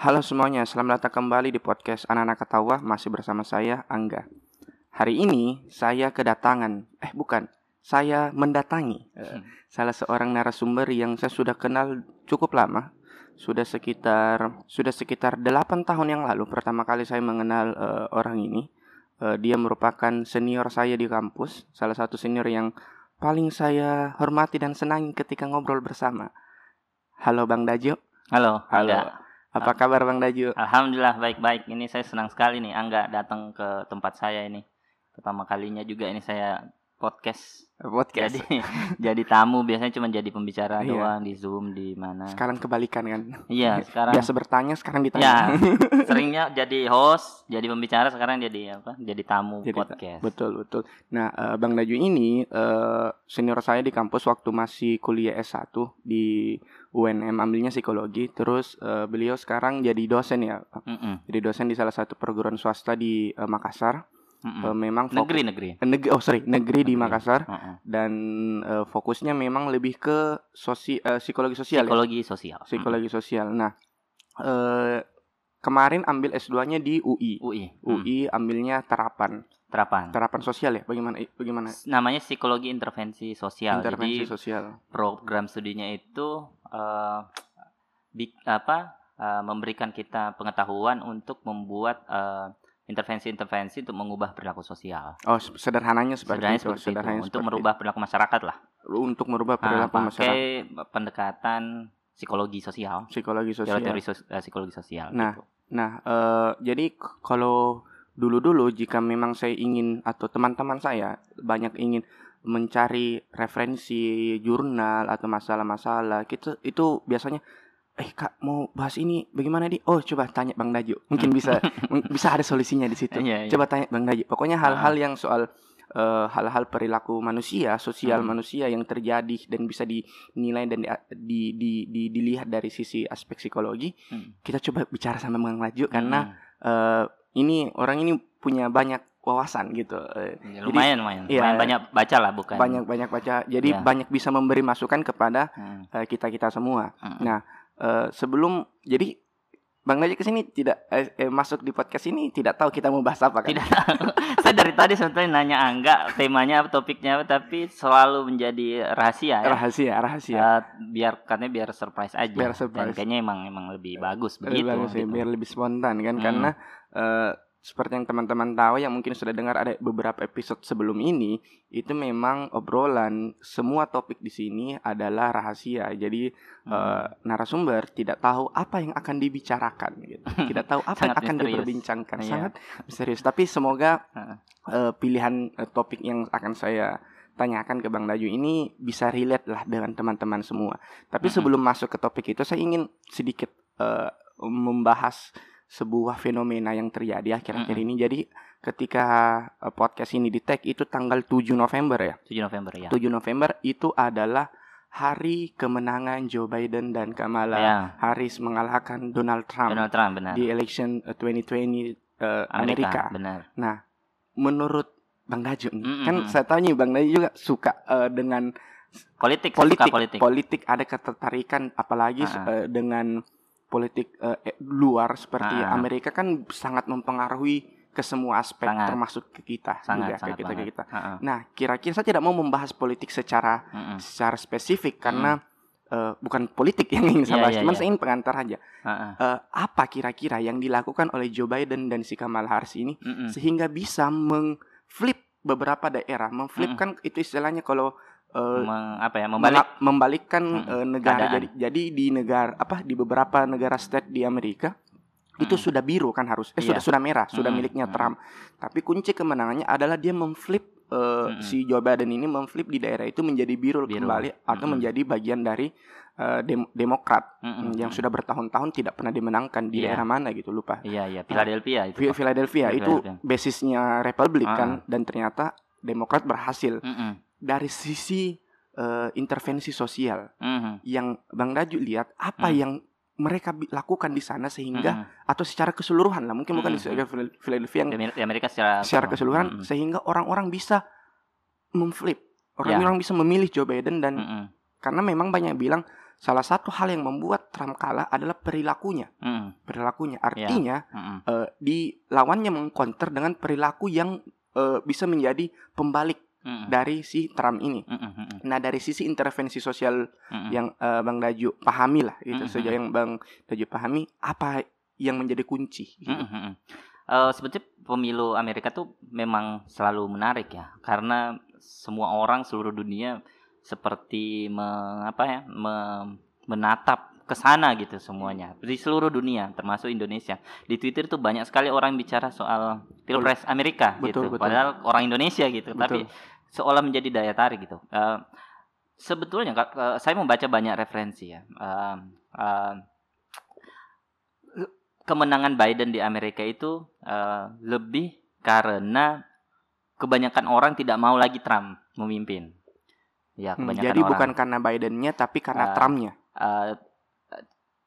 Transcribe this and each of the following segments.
Halo semuanya, selamat datang kembali di podcast Anak-anak Ketawa masih bersama saya Angga. Hari ini saya kedatangan, eh bukan, saya mendatangi eh, salah seorang narasumber yang saya sudah kenal cukup lama. Sudah sekitar sudah sekitar 8 tahun yang lalu pertama kali saya mengenal eh, orang ini. Eh, dia merupakan senior saya di kampus, salah satu senior yang paling saya hormati dan senangi ketika ngobrol bersama. Halo Bang Dajo. Halo, Halo. Angga. Apa kabar Bang Dajo? Alhamdulillah baik-baik. Ini saya senang sekali nih Angga datang ke tempat saya ini. Pertama kalinya juga ini saya podcast. Podcast. Jadi jadi tamu biasanya cuma jadi pembicara Iya. doang di Zoom di mana. Sekarang kebalikan kan. Iya, sekarang Biasa bertanya sekarang ya ditanya. seringnya jadi host, jadi pembicara sekarang jadi apa? Jadi tamu Jadi podcast. betul betul. Nah, eh, Bang Daju ini eh, senior saya di kampus waktu masih kuliah S1 di UNM ambilnya psikologi. Terus eh, beliau sekarang jadi dosen ya. Mm-mm, Jadi dosen di salah satu perguruan swasta di eh, Makassar. mm-mm. Eh, memang fokus- Negeri-negeri. eh, negeri oh sorry negeri di Negeri. Makassar Mm-mm. dan eh, fokusnya memang lebih ke sosi eh, psikologi sosial ya. Psikologi sosial. Psikologi sosial. Nah, eh, kemarin ambil S2-nya di UI. Mm. UI. Mm, UI ambilnya terapan. Terapan. Terapan sosial ya? Bagaimana bagaimana Namanya psikologi intervensi sosial. intervensi Jadi sosial? program studinya itu eh, bi- apa eh, memberikan kita pengetahuan untuk membuat eh, intervensi-intervensi untuk mengubah perilaku sosial. Oh, se- sederhananya seperti Sebenarnya itu. seperti itu, Sederhananya untuk seperti merubah perilaku masyarakat lah. itu. untuk merubah Nah, perilaku masyarakat. pakai pendekatan psikologi sosial, Psikologi sosial. teori sos- psikologi sosial. Nah, gitu. Nah, eh, jadi kalau dulu-dulu jika memang saya ingin atau teman-teman saya banyak ingin mencari referensi jurnal atau masalah-masalah, gitu itu biasanya eh Kak mau bahas ini bagaimana di? Oh, coba tanya Bang Daju. Mungkin bisa bisa ada solusinya di situ. Iya, iya. Coba tanya Bang Daju. Pokoknya hal-hal yang soal eh, hal-hal perilaku manusia, sosial Hmm. manusia yang terjadi dan bisa dinilai dan di, di, di- di- dilihat dari sisi aspek psikologi, Hmm. kita coba bicara sama Bang Laju karena Hmm. eh, ini orang ini punya banyak wawasan gitu. Eh, Ya, jadi lumayan lumayan. iya. Lumayan banyak baca lah bukan. banyak-banyak baca. Jadi Iya. banyak bisa memberi masukan kepada Hmm. eh, kita-kita semua. Hmm. Nah, eh, sebelum jadi Bang Laju ke sini tidak eh, eh, masuk di podcast ini tidak tahu kita mau bahas apa kan? Tidak tahu. Saya dari tadi sebetulnya nanya Angga temanya apa topiknya apa tapi selalu menjadi rahasia ya. Rahasia, rahasia. Ya, biar katanya biar surprise aja. Biar surprise. Dan kayaknya emang emang lebih bagus Lebih begitu. bagus gitu. biar lebih spontan kan Hmm. karena eh, seperti yang teman-teman tahu yang mungkin sudah dengar ada beberapa episode sebelum ini itu memang obrolan semua topik di sini adalah rahasia jadi Hmm. eh, narasumber tidak tahu apa yang akan dibicarakan gitu tidak tahu apa yang akan misterius. diperbincangkan Iya. sangat misterius tapi semoga eh, pilihan eh, topik yang akan saya tanyakan ke Bang Daju ini bisa relate lah dengan teman-teman semua tapi Mhm. sebelum masuk ke topik itu saya ingin sedikit eh, membahas sebuah fenomena yang terjadi akhir-akhir ini. Jadi ketika eh, podcast ini di tag itu tanggal 7 November ya. 7 November ya. 7 November itu adalah hari kemenangan Joe Biden dan Kamala Ya, Harris mengalahkan Donald Trump Donald Trump benar. di election eh, 2020 eh, Amerika. benar. Menurut Bang Daju nih, Mhm. kan saya tahu nih Bang Daju juga suka eh, dengan Politik, politik, suka politik. politik ada ketertarikan apalagi Ah. eh, dengan politik eh, luar seperti Ah. Amerika kan sangat mempengaruhi ke semua aspek Sangat. termasuk ke kita sangat juga sangat ke kita ke banget. kita. Heeh. Nah, kira-kira saya tidak mau membahas politik secara Mm-mm. secara spesifik karena eh, bukan politik yang ingin saya Iya, bahas, cuman iya. saya ingin pengantar aja. Heeh. Eh, apa kira-kira yang dilakukan oleh Joe Biden dan si Kamala Harris ini Mm-mm. sehingga bisa mengflip beberapa daerah, memflip kan itu istilahnya kalau Meng- apa ya? Membalik membalikkan Mm-mm. eh, negara Keadaan. jadi jadi di negara apa di beberapa negara state di Amerika itu Mm-mm. sudah biru kan harus eh Iya. sudah sudah merah sudah Mm-mm. miliknya Mm-mm. Trump tapi kunci kemenangannya adalah dia memflip eh, Mm-mm. si Joe Biden ini memflip di daerah itu menjadi biru, Biru. kembali atau Mm-mm. menjadi bagian dari eh, dem- Demokrat Mm-mm. yang sudah bertahun-tahun tidak pernah dimenangkan di Iya. daerah mana gitu lupa Iya, iya, Philadelphia itu. Phil- kok. Philadelphia itu Philadelphia. basisnya Republik Ah. kan dan ternyata Demokrat berhasil Mm-mm. Dari sisi eh, intervensi sosial Mhm. yang Bang Daju lihat apa Hmm. yang mereka lakukan di sana sehingga Mm-mm. atau secara keseluruhan lah mungkin bukan di Hmm. Phil- Philadelphia yang di Amer- di Amerika secara secara keseluruhan Mm-mm. sehingga orang-orang bisa memflip Ya. orang-orang bisa memilih Joe Biden dan Mm-mm. karena memang banyak bilang salah satu hal yang membuat Trump kalah adalah perilakunya. Mm, Perilakunya artinya mm, mm. eh, di lawannya mengcounter dengan perilaku yang eh, bisa menjadi pembalik Mm, mm. dari si Trump ini. Mm, mm, mm, Nah dari sisi intervensi sosial mm, mm. yang eh, Bang Daju pahami lah gitu, Mhm. sejauh yang Bang Daju pahami apa yang menjadi kunci. gitu. Mm, mm, mm. Eh, sebetulnya pemilu Amerika tuh memang selalu menarik ya karena semua orang seluruh dunia seperti me- apa ya me- menatap ke sana gitu semuanya di seluruh dunia termasuk Indonesia di Twitter tuh banyak sekali orang bicara soal pilpres Amerika Betul, gitu betul. padahal orang Indonesia gitu tapi Betul. Seolah menjadi daya tarik gitu Eh, sebetulnya eh, saya membaca banyak referensi ya Eh, eh, kemenangan Biden di Amerika itu eh, lebih karena kebanyakan orang tidak mau lagi Trump memimpin. Ya, Hmm, jadi orang. bukan karena Bidennya tapi karena Eh, Trumpnya. Eh,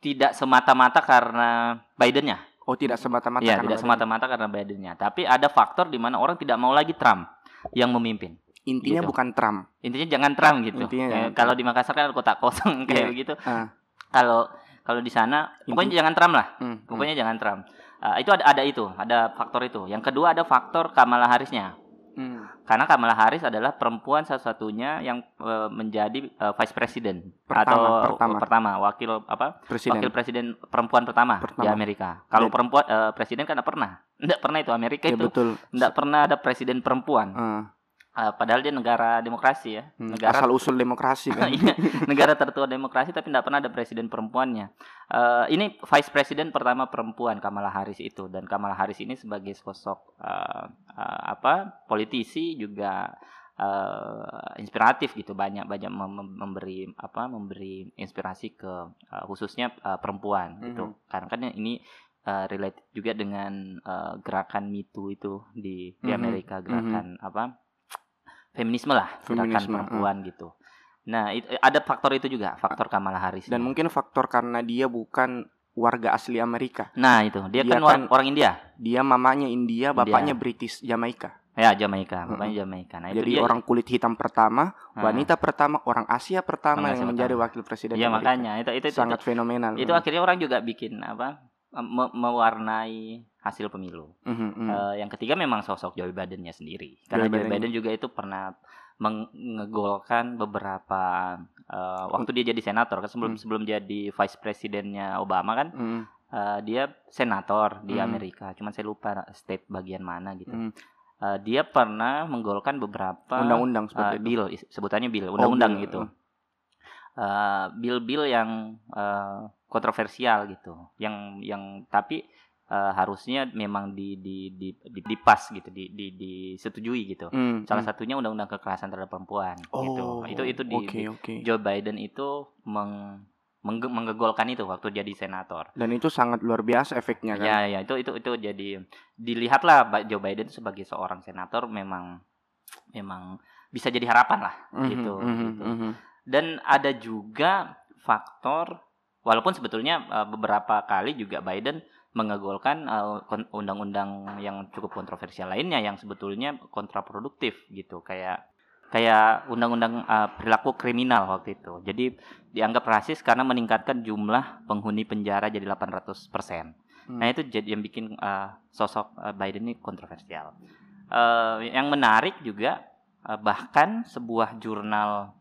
tidak semata-mata karena Bidennya. Oh tidak semata-mata Ya, karena tidak semata-mata karena Bidennya. Tapi ada faktor di mana orang tidak mau lagi Trump yang memimpin. Intinya gitu. bukan Trump. Intinya jangan Trump gitu. Intinya Ya, kalau di Makassar kan ada kotak kosong kayak Iya. begitu. Ah. Kalau kalau di sana pokoknya jangan Trump lah. Hmm, hmm. Pokoknya jangan Trump. Uh, itu ada ada itu, ada faktor itu. Yang kedua ada faktor Kamala Harrisnya. Hmm. Karena Kamala Harris adalah perempuan satu-satunya yang uh, menjadi uh, vice president Pertama, atau pertama. pertama wakil apa? Presiden. Wakil presiden perempuan pertama, Pertama. di Amerika. Kalau Dan- perempuan uh, presiden kan pernah. Tidak pernah itu Amerika Ya itu. betul. Tidak pernah ada presiden perempuan. Ah, Uh, padahal dia negara demokrasi ya. hmm, Negara Asal usul demokrasi kan. Iya, negara tertua demokrasi tapi tidak pernah ada presiden perempuannya. Eh, ini vice president pertama perempuan Kamala Harris itu dan Kamala Harris ini sebagai sosok eh, eh, apa politisi juga eh, inspiratif gitu banyak banyak mem- mem- memberi apa memberi inspirasi ke eh, khususnya eh, perempuan gitu Mhm. karena kan ini eh, related juga dengan eh, gerakan Me Too itu di di Mhm. Amerika gerakan apa feminisme lah gerakan Feminisme, perempuan gitu nah it- ada faktor itu juga faktor Kamala Harris Dan mungkin faktor karena dia bukan warga asli Amerika. nah itu dia, dia kan, orang, kan- orang India Dia mamanya India, bapaknya British Jamaika. ya Jamaika bapaknya Jamaika nah itu Jadi dia orang kulit hitam pertama, Nah, wanita pertama, orang Asia pertama Orang yang Asia menjadi pertama. wakil presiden. Iya Amerika. makanya itu itu itu, sangat fenomenal. itu akhirnya orang juga bikin apa me- mewarnai hasil pemilu. Mhm, mhm. Eh, yang ketiga memang sosok Joe Bidennya sendiri. Karena Joe Joe Biden. Juga itu pernah mengegolkan beberapa eh, waktu dia jadi senator kan sebelum Hmm. sebelum jadi vice presidennya Obama kan Mhm, eh, dia senator di Hmm. Amerika. Cuman saya lupa state bagian mana gitu. mhm. Eh, dia pernah menggolkan beberapa Undang-undang itu. bill sebutannya bill Oh, undang-undang bill. gitu Eh, bill-bill yang eh, kontroversial gitu yang yang tapi eh, harusnya memang di di di di, dipas gitu di di disetujui gitu Mhm, salah satunya undang-undang kekerasan terhadap perempuan gitu Oh, itu itu di, di- oke. Joe Biden itu meng, mengge- menggegolkan itu waktu jadi senator Dan itu sangat luar biasa efeknya kan. Ya, ya itu itu itu jadi dilihatlah Joe Biden sebagai seorang senator memang memang bisa jadi harapan lah Mhm, gitu, mhm, gitu. mhm. Dan ada juga faktor walaupun sebetulnya eh, beberapa kali juga Biden mengegolkan eh, undang-undang yang cukup kontroversial lainnya yang sebetulnya kontraproduktif gitu kayak kayak undang-undang eh, perilaku kriminal waktu itu. Jadi dianggap rasis karena meningkatkan jumlah penghuni penjara jadi 800%. Hmm. Nah, itu jadi yang bikin eh, sosok eh, Biden ini kontroversial. Eh, yang menarik juga eh, bahkan sebuah jurnal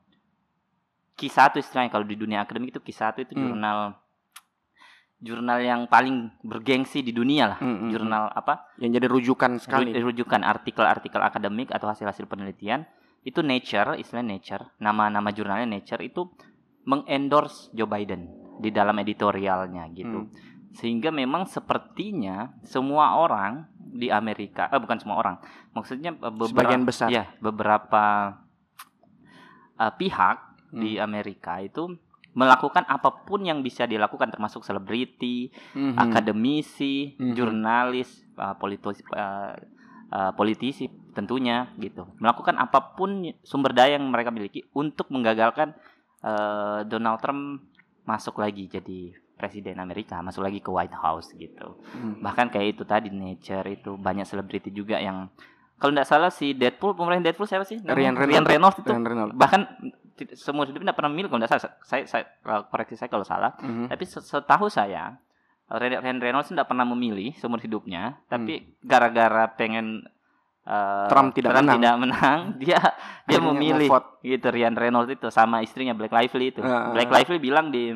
kisah itu istilahnya kalau di dunia akademik itu kisah itu Hmm. Jurnal yang paling bergengsi di dunia lah. Mhm, mhm. Jurnal apa? yang jadi rujukan sekali. Ru- rujukan artikel-artikel akademik atau hasil-hasil penelitian itu Nature, istilah Nature, nama-nama jurnalnya Nature itu mengendorse Joe Biden di dalam editorialnya gitu. Hmm. Sehingga memang sepertinya semua orang di Amerika, eh bukan semua orang, maksudnya beberapa Sebagian besar. ya, beberapa eh, pihak Hmm. di Amerika itu melakukan apa pun yang bisa dilakukan termasuk selebriti, Mhm. akademisi, Mhm. jurnalis, uh, politisi, uh, uh, politisi tentunya gitu. Melakukan apa pun sumber daya yang mereka miliki untuk menggagalkan uh, Donald Trump masuk lagi jadi presiden Amerika, masuk lagi ke White House gitu. Mhm. Bahkan kayak itu tadi Nature itu banyak selebriti juga yang kalau tidak salah si Deadpool, pemeran Deadpool siapa sih? Ryan Reynolds. Ryan Reynolds itu Dan Reynolds. bahkan seumur hidup tidak pernah memilih kalau tidak salah. Saya, saya eh, koreksi saya kalau salah. Mhm. Tapi se- setahu saya Ryan Reynolds tidak pernah memilih seumur hidupnya, Hmm. tapi gara-gara pengen eh, Trump tidak menang. tidak menang, dia dia Akhirnya memilih gitu Ryan Reynolds itu sama istrinya Black Lively itu. Ah, Black ah. Lively bilang di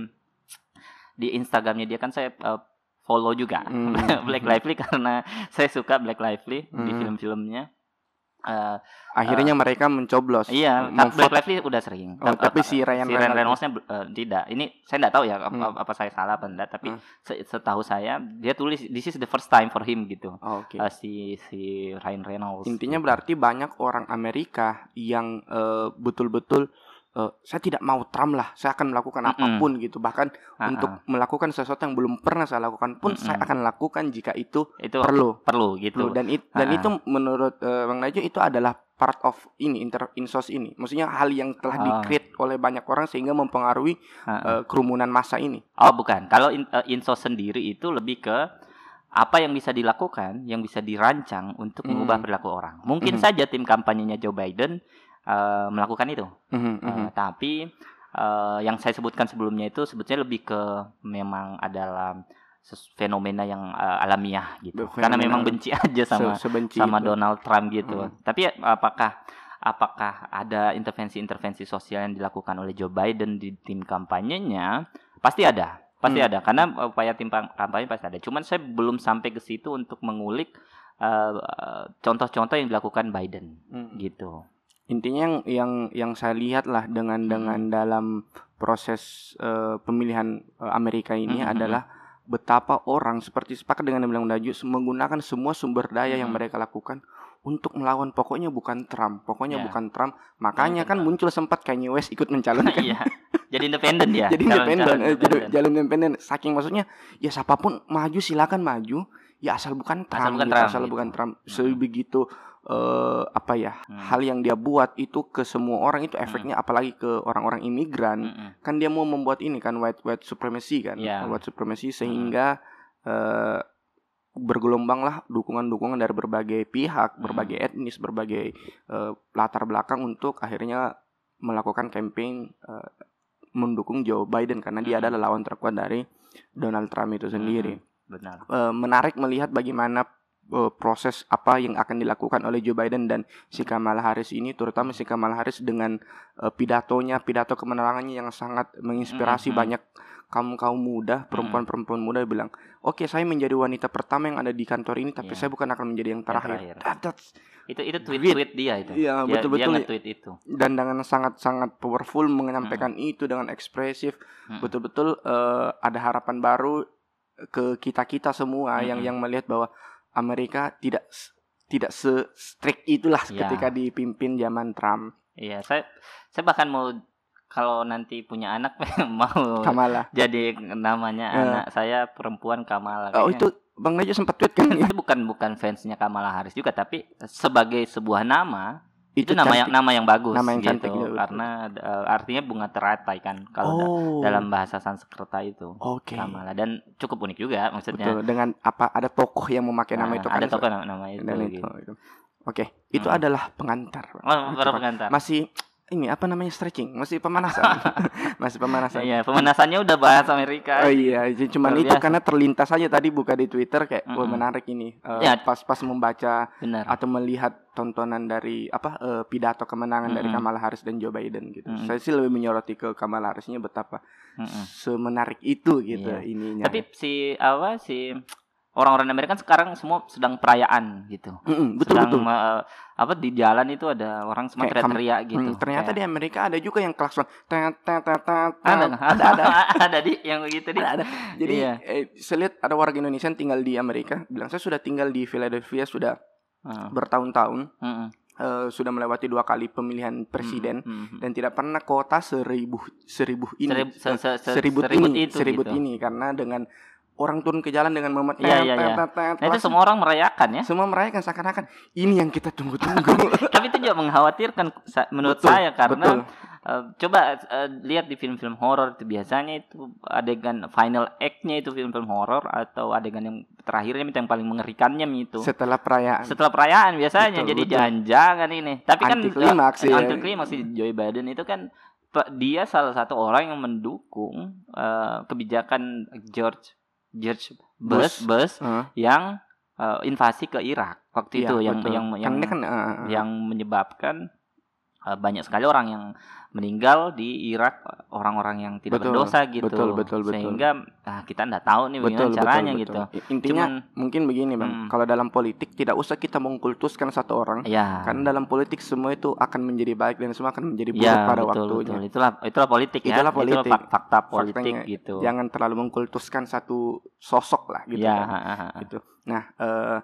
di Instagramnya dia kan saya eh, follow juga Hmm. Black Lively karena saya suka Black Lively di Hmm. film-filmnya. Eh, Akhirnya mereka mencoblos. iya, memvote. Black Lively udah sering. Oh, Ta- tapi eh, si Ryan Ryan Reynolds- Reynolds-nya eh, tidak. Ini saya tidak tahu ya apa, Hmm. apa saya salah apa enggak, tapi Hmm. se- setahu saya dia tulis this is the first time for him gitu. Oh, Oke. Eh, si si Ryan Reynolds. Intinya berarti banyak orang Amerika yang eh, betul-betul eh, saya tidak mau Trump lah, saya akan melakukan Mm-mm. apa pun gitu. Bahkan Ah, untuk melakukan sesuatu yang belum pernah saya lakukan pun Mm-mm. saya akan lakukan jika itu itu perlu. perlu gitu. Perlu. Dan it- dan Ah. itu menurut eh, Bang Najwa itu adalah part of ini inter insos ini. Maksudnya hal yang telah Ah. di-create oleh banyak orang sehingga mempengaruhi ah. eh, kerumunan massa ini. Oh bukan, kalau in, eh, insos sendiri itu lebih ke apa yang bisa dilakukan, yang bisa dirancang untuk mengubah perilaku orang. Mungkin saja tim kampanyenya Joe Biden eh, melakukan itu, Mhm, Eh, mhm. tapi eh, yang saya sebutkan sebelumnya itu sebetulnya lebih ke memang adalah fenomena yang eh, alamiah gitu. Fenomena Karena memang benci aja sama Se- sebenci sama itu. Donald Trump gitu. Hmm. Tapi apakah apakah ada intervensi-intervensi sosial yang dilakukan oleh Joe Biden di tim kampanyenya? Pasti ada, pasti Hmm. ada. Karena upaya tim kampanye pasti ada. Cuman saya belum sampai ke situ untuk mengulik contoh-contoh yang dilakukan Biden Mhm. gitu. Intinya yang yang yang saya lihat lah dengan Hmm. dengan dalam proses eh, pemilihan eh, Amerika ini Hmm, hmm, adalah betapa orang seperti sepakat dengan yang bilang Daju menggunakan semua sumber daya yang Hmm. mereka lakukan untuk melawan pokoknya bukan Trump pokoknya Ya. bukan Trump makanya bukan kan muncul sempat Kanye West ikut mencalonkan Iya. Jadi independen dia. jadi independen jadi independen. jalur independen saking maksudnya ya siapa pun maju silakan maju ya asal bukan Trump Asal bukan gitu, Trump, asal gitu. bukan Trump Hmm. sebegitu eh, apa ya Hmm. hal yang dia buat itu ke semua orang itu efeknya apalagi ke orang-orang imigran Mm-mm. kan dia mau membuat ini kan white white supremacy kan Iya. white supremacy sehingga eh, bergelombang lah dukungan-dukungan dari berbagai pihak Hmm. berbagai etnis berbagai eh, latar belakang untuk akhirnya melakukan campaign eh, mendukung Joe Biden karena dia Hmm. adalah lawan terkuat dari Donald Trump itu sendiri Benar. eh, menarik melihat bagaimana eh, proses apa yang akan dilakukan oleh Joe Biden dan si Kamala Harris ini terutama si Kamala Harris dengan eh, pidatonya pidato kemenangannya yang sangat menginspirasi Mhm. banyak kaum kaum muda perempuan-perempuan muda yang bilang oke saya menjadi wanita pertama yang ada di kantor ini tapi Iya. saya bukan akan menjadi yang terakhir, terakhir. That- Itu itu Tweet. tweet-tweet dia itu. Iya, Dia- betul-betul. Dia nge-tweet itu. dan dengan sangat-sangat powerful menyampaikan itu dengan ekspresif Mm-mm. betul-betul eh, ada harapan baru ke kita kita semua yang Mm-mm. yang melihat bahwa Amerika tidak tidak se strict itulah Ya. ketika dipimpin zaman Trump Iya, saya saya bahkan mau kalau nanti punya anak mau Kamala jadi namanya Ya. anak saya perempuan Kamala. oh itu Bang Najwa sempat tweet kan Saya bukan bukan fansnya Kamala Harris juga, tapi sebagai sebuah nama itu, nama yang cantik. nama yang bagus Nama yang gitu. cantik, iya, betul. karena eh, artinya bunga teratai kan kalau da- oh dalam bahasa Sanskerta itu. oke Kamala dan cukup unik juga maksudnya. betul dengan apa ada tokoh yang memakai nama Nah, itu kan ada tokoh nama, nama itu. dan gitu. itu, itu. oke itu Hmm. adalah pengantar. Oh, Itu, pengantar. masih ini apa namanya stretching masih pemanasan masih pemanasan Iya, pemanasannya udah bahas Amerika. Oh iya, jadi cuman itu karena terlintas saja tadi buka di Twitter kayak wah Mm-mm. menarik ini. Eh, Ya. Pas-pas membaca Benar. atau melihat tontonan dari apa eh, pidato kemenangan dari Mm-mm. Kamala Harris dan Joe Biden gitu. Mm-mm. Saya sih lebih menyoroti ke Kamala Harrisnya betapa Mm-mm. semenarik itu gitu Iya. ininya. Tapi si apa si orang-orang Amerika kan sekarang semua sedang perayaan gitu. Mm-mm, betul sedang betul. eh, apa di jalan itu ada orang semua teriak-teriak gitu. Hmm, ternyata Kayak- di Amerika ada juga yang klakson. Ada ada ada. ada di yang begitu di. Ada, ada. Jadi Iya. eh, saya lihat ada warga Indonesia yang tinggal di Amerika bilang saya sudah tinggal di Philadelphia sudah Heeh. bertahun-tahun Heeh. eh, sudah melewati dua kali pemilihan presiden Heeh. dan tidak pernah kota seribu seribu ini Serib- se- se- se- seribut, seribut ini itu seribut gitu. ini karena dengan orang turun ke jalan dengan memet Iya, iya, iya. Nah, itu semua orang merayakan ya. semua merayakan seakan-akan ini yang kita tunggu-tunggu Tapi itu juga mengkhawatirkan menurut Betul, saya karena betul. eh, coba eh, lihat di film-film horor itu biasanya itu adegan final act-nya itu film-film horor atau adegan yang terakhirnya itu yang paling mengerikannya itu. setelah perayaan setelah perayaan biasanya Betul, jadi jangan-jangan ini tapi kan klimaks, eh, ya. anti klimaks si Joe Biden itu kan dia salah satu orang yang mendukung uh, kebijakan George George Bush, Bush Heeh. yang uh, invasi ke Irak waktu Iya, itu yang betul. yang Kan yang dia kan, eh, yang menyebabkan uh, banyak sekali orang yang meninggal di Irak orang-orang yang tidak Betul, berdosa gitu betul, betul, betul. sehingga nah, kita nggak tahu nih betul, bagaimana caranya betul, gitu betul. Intinya Cuman- mungkin begini bang, Hmm. kalau dalam politik tidak usah kita mengkultuskan satu orang, ya karena dalam politik semua itu akan menjadi baik dan semua akan menjadi buruk ya pada betul, waktunya. betul. itulah itulah politik ya Itulah politik. fak- fakta politik Faktanya, gitu Jangan terlalu mengkultuskan satu sosok lah gitu. ya kan. ha, ha, ha. gitu. Nah, eh,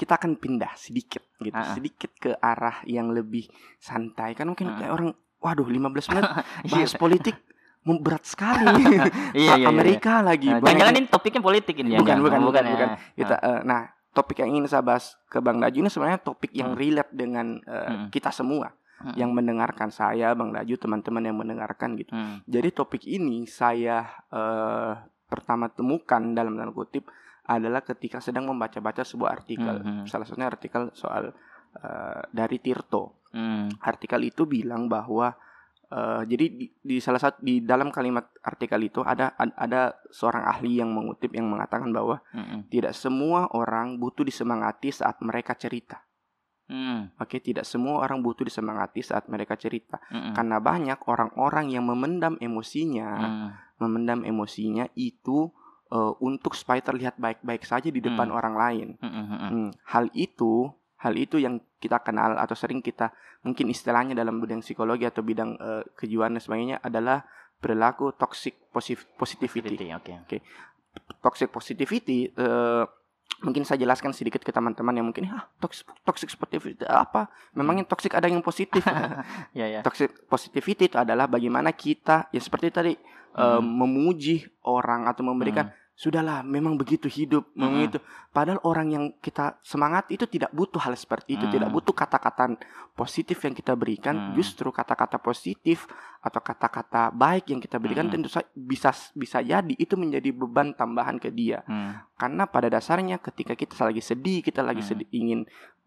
kita akan pindah sedikit gitu, Ah, ah. sedikit ke arah yang lebih santai. Kan mungkin Ah. kayak orang, waduh 15 menit Iya. bahas politik berat sekali. Iya, iya, iya, Amerika lagi. Nah, Jangan-jangan ini topiknya politik ini bukan, jangan. bukan, Oh, bukan, ya. bukan. Kita, eh, nah, topik yang ingin saya bahas ke Bang Daju ini sebenarnya topik yang relate dengan eh, Hmm. kita semua Hmm. yang mendengarkan saya, Bang Daju, teman-teman yang mendengarkan gitu. Hmm. Jadi topik ini saya eh, pertama temukan dalam tanda kutip adalah ketika sedang membaca-baca sebuah artikel. Mhm. Salah satunya artikel soal eh, dari Tirto. Hmm. Artikel itu bilang bahwa eh, jadi di, di salah satu di dalam kalimat artikel itu ada ad- ada seorang ahli yang mengutip yang mengatakan bahwa Hmm. tidak semua orang butuh disemangati saat mereka cerita. Hmm. Oke, tidak semua orang butuh disemangati saat mereka cerita. Hmm. Karena banyak orang-orang yang memendam emosinya Hmm. memendam emosinya itu eh, untuk supaya terlihat baik-baik saja di depan Hmm. orang lain. Hmm. Hmm. Hmm, Hal itu, hal itu yang kita kenal atau sering kita mungkin istilahnya dalam bidang psikologi atau bidang eh, kejiwaan dan sebagainya adalah perilaku toxic posi- positivity. Oke. Toxic positivity eh, mungkin saya jelaskan sedikit ke teman-teman yang mungkin ah toxic toxic positivity apa? Memangnya Hmm. toxic ada yang positif? Ya ya. toxic positivity itu adalah bagaimana kita ya seperti tadi eh, Hmm. memuji orang atau memberikan Hmm. Sudahlah memang begitu hidup memang Mm-mm. itu padahal orang yang kita semangat itu tidak butuh hal seperti itu Mm. tidak butuh kata-kata positif yang kita berikan Mm. justru kata-kata positif atau kata-kata baik yang kita berikan Mm-mm. tentu saja bisa bisa jadi itu menjadi beban tambahan ke dia Hmm. karena pada dasarnya ketika kita lagi sedih kita lagi Mm. sedih ingin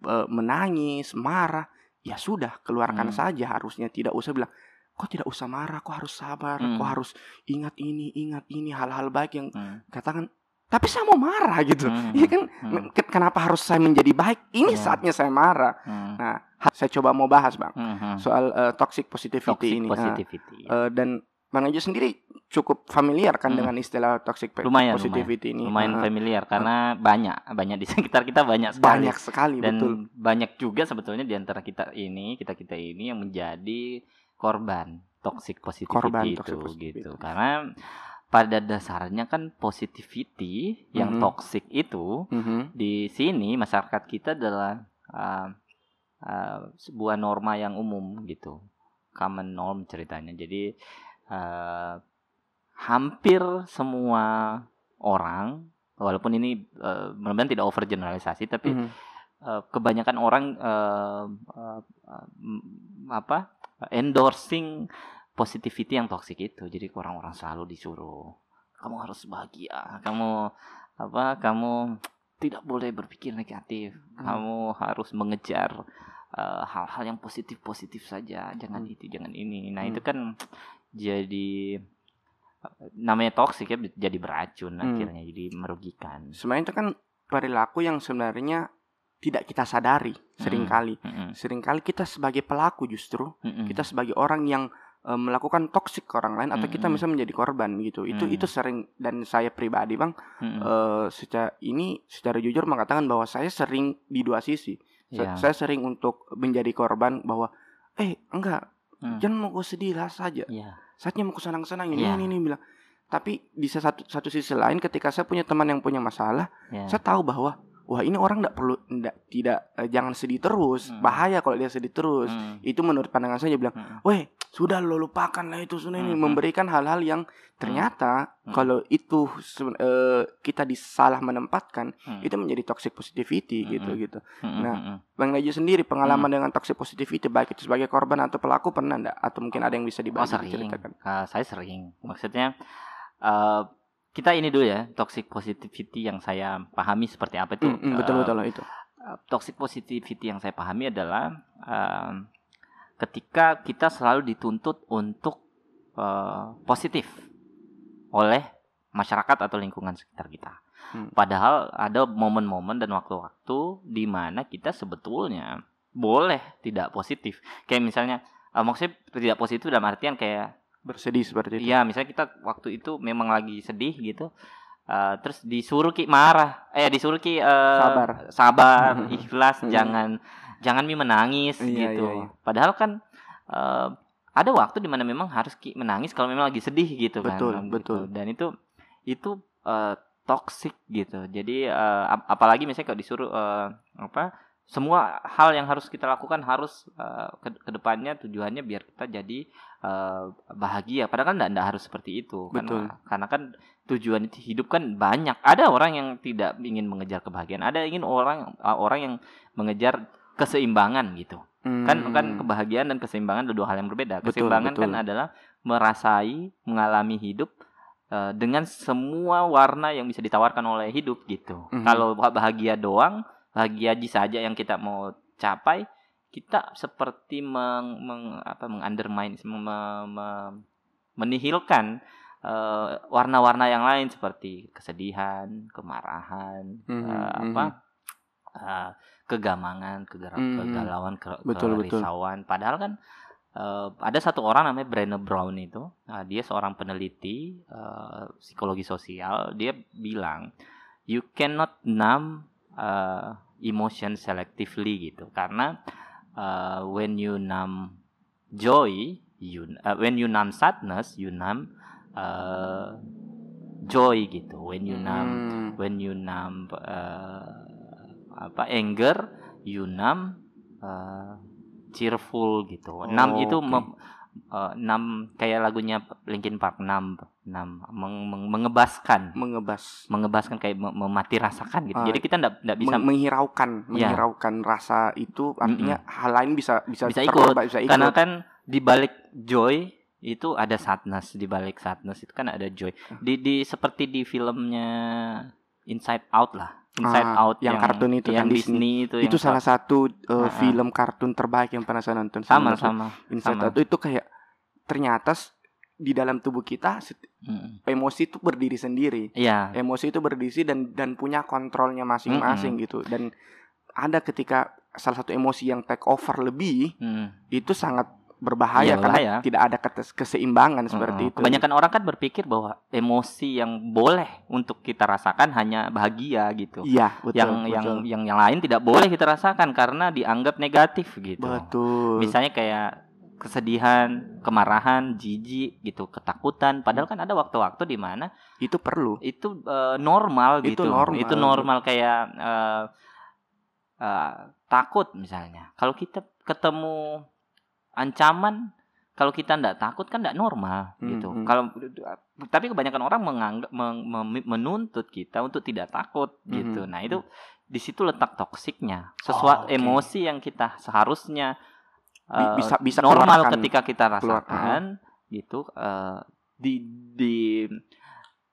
eh, menangis marah ya sudah keluarkan Mm. saja harusnya tidak usah bilang kok tidak usah marah kok harus sabar Mm. kok harus ingat ini ingat ini hal-hal baik yang Hmm. katakan tapi saya mau marah gitu Hmm. Iya kan Hmm. Ke- kenapa harus saya menjadi baik ini Ya. saatnya saya marah Hmm. nah saya coba mau bahas bang Hmm. Hmm. soal eh, toxic positivity Toxic ini positivity. ya. Eh, dan bang Aja sendiri cukup familiar kan Hmm. dengan istilah toxic Lumayan, positivity ini lumayan familiar karena banyak banyak di sekitar kita banyak sekali banyak sekali dan betul banyak juga sebetulnya di antara kita ini kita kita ini yang menjadi korban toxic positivity Korban itu toxic positivity. gitu karena pada dasarnya kan positivity yang Mhm. toxic itu Mhm. di sini masyarakat kita adalah uh, uh, sebuah norma yang umum gitu common norm ceritanya jadi uh, hampir semua orang walaupun ini uh, mudah-mudahan tidak over generalisasi tapi Mhm. uh, kebanyakan orang uh, uh, uh, apa endorsing positivity yang toxic itu jadi orang-orang selalu disuruh kamu harus bahagia kamu apa kamu tidak boleh berpikir negatif Hmm. kamu harus mengejar uh, hal-hal yang positif positif saja jangan Hmm. itu jangan ini nah Hmm. itu kan jadi uh, namanya toxic ya jadi beracun Hmm. akhirnya jadi merugikan sebenarnya itu kan perilaku yang sebenarnya tidak kita sadari sering kali Mm-mm. sering kali kita sebagai pelaku justru Mm-mm. kita sebagai orang yang eh, melakukan toksik ke orang lain atau kita Mm-mm. bisa menjadi korban gitu itu Mm. itu sering dan saya pribadi bang Mm-mm. eh, secara ini secara jujur mengatakan bahwa saya sering di dua sisi Iya. saya sering untuk menjadi korban bahwa eh enggak Mm. jangan mau gue sedih lah saja Iya. saatnya mau senang-senang ini Iya. ini ini bilang tapi di satu satu sisi lain ketika saya punya teman yang punya masalah Iya. saya tahu bahwa wah ini orang tidak perlu ndak tidak eh, jangan sedih terus Hmm. bahaya kalau dia sedih terus Mm. itu menurut pandangan saya dia bilang Mm. weh sudah lo lupakan lah itu sudah ini Hmm. memberikan hal-hal yang ternyata Hmm. kalau itu eh, kita disalah menempatkan Mm. itu menjadi toxic positivity Hmm. gitu gitu Mm-mm. nah, Mm-mm. bang Naju sendiri pengalaman Hmm. dengan toxic positivity baik itu sebagai korban atau pelaku pernah enggak atau mungkin ada yang bisa Oh dibagi sering, diceritakan Ah, saya sering. Maksudnya eh, kita ini dulu ya toxic positivity yang saya pahami seperti apa itu. Hmm, hmm, betul betul itu eh, toxic positivity yang saya pahami adalah eh, ketika kita selalu dituntut untuk uh, positif oleh masyarakat atau lingkungan sekitar kita. Hmm. Padahal ada momen-momen dan waktu-waktu di mana kita sebetulnya boleh tidak positif. Kayak misalnya, uh, maksudnya tidak positif dalam artian kayak bersedih seperti itu. Iya, misalnya kita waktu itu memang lagi sedih gitu. Uh, terus disuruh ki marah, eh disuruh ki uh, sabar, sabar, ikhlas, jangan jangan mi menangis iya, gitu. Iya, iya. Padahal kan uh, ada waktu di mana memang harus ki menangis kalau memang lagi sedih gitu betul, kan. Betul, gitu. Dan itu itu uh, toxic gitu. Jadi uh, ap apalagi misalnya kalau disuruh uh, apa semua hal yang harus kita lakukan harus uh, ke ke depannya tujuannya biar kita jadi uh, bahagia. Padahal kan tidak harus seperti itu. Betul. Karena, karena kan tujuan hidup kan banyak. Ada orang yang tidak ingin mengejar kebahagiaan. Ada ingin orang uh, orang yang mengejar keseimbangan gitu. Hmm. Kan kan kebahagiaan dan keseimbangan adalah dua hal yang berbeda. Keseimbangan betul. kan adalah merasai, mengalami hidup uh, dengan semua warna yang bisa ditawarkan oleh hidup gitu. Hmm. Kalau bahagia doang bahagia aja saja yang kita mau capai kita seperti meng, meng apa mengundermine meng, me, menihilkan warna warna-warna yang lain seperti kesedihan, kemarahan, mm-hmm. uh, apa uh, kegamangan, kegar- mm-hmm. kegalauan, ke- betul, kerisauan. Betul. Padahal kan uh, ada satu orang namanya Brené Brown itu, uh, dia seorang peneliti uh, psikologi sosial. Dia bilang, you cannot numb uh, emotion selectively gitu karena uh, when you numb joy you uh, when you numb sadness you numb uh, joy gitu. When you numb hmm. when you numb uh, apa anger you numb uh, cheerful gitu. Oh, numb itu okay uh, enam kayak lagunya Linkin Park enam enam. Meng, meng, mengebaskan. Mengebas. Mengebaskan kayak memati rasakan gitu. Uh, jadi kita ndak ndak bisa menghiraukan ya. menghiraukan rasa itu artinya mm -hmm. hal lain bisa bisa bisa ikut. bisa ikut. karena kan di balik joy itu ada sadness di balik sadness itu kan ada joy. Di di seperti di filmnya Inside Out lah Inside ah, Out yang, yang kartun itu yang kan Disney, itu itu salah satu uh, uh, film kartun terbaik yang pernah saya nonton sama sama Inside sama. Out itu kayak ternyata di dalam tubuh kita hmm. emosi itu berdiri sendiri yeah. emosi itu berdiri dan dan punya kontrolnya masing-masing hmm. gitu dan ada ketika salah satu emosi yang take over lebih hmm. itu sangat berbahaya iya, karena bahaya. tidak ada keseimbangan seperti itu. Kebanyakan orang kan berpikir bahwa emosi yang boleh untuk kita rasakan hanya bahagia gitu. Iya, betul. Yang betul. yang yang yang lain tidak boleh kita rasakan karena dianggap negatif gitu. Betul. Misalnya kayak kesedihan, kemarahan, jijik gitu, ketakutan. Padahal kan ada waktu-waktu di mana itu perlu. Itu uh, normal itu gitu. Normal. Itu normal kayak uh, uh, takut misalnya. Kalau kita ketemu ancaman kalau kita tidak takut kan tidak normal hmm, gitu. Hmm. Kalau tapi kebanyakan orang menganggap men, menuntut kita untuk tidak takut hmm. gitu. Nah itu di situ letak toksiknya. Sesuatu oh, okay. emosi yang kita seharusnya uh, bisa bisa normal keluarkan, ketika kita rasakan keluarkan. gitu uh, di di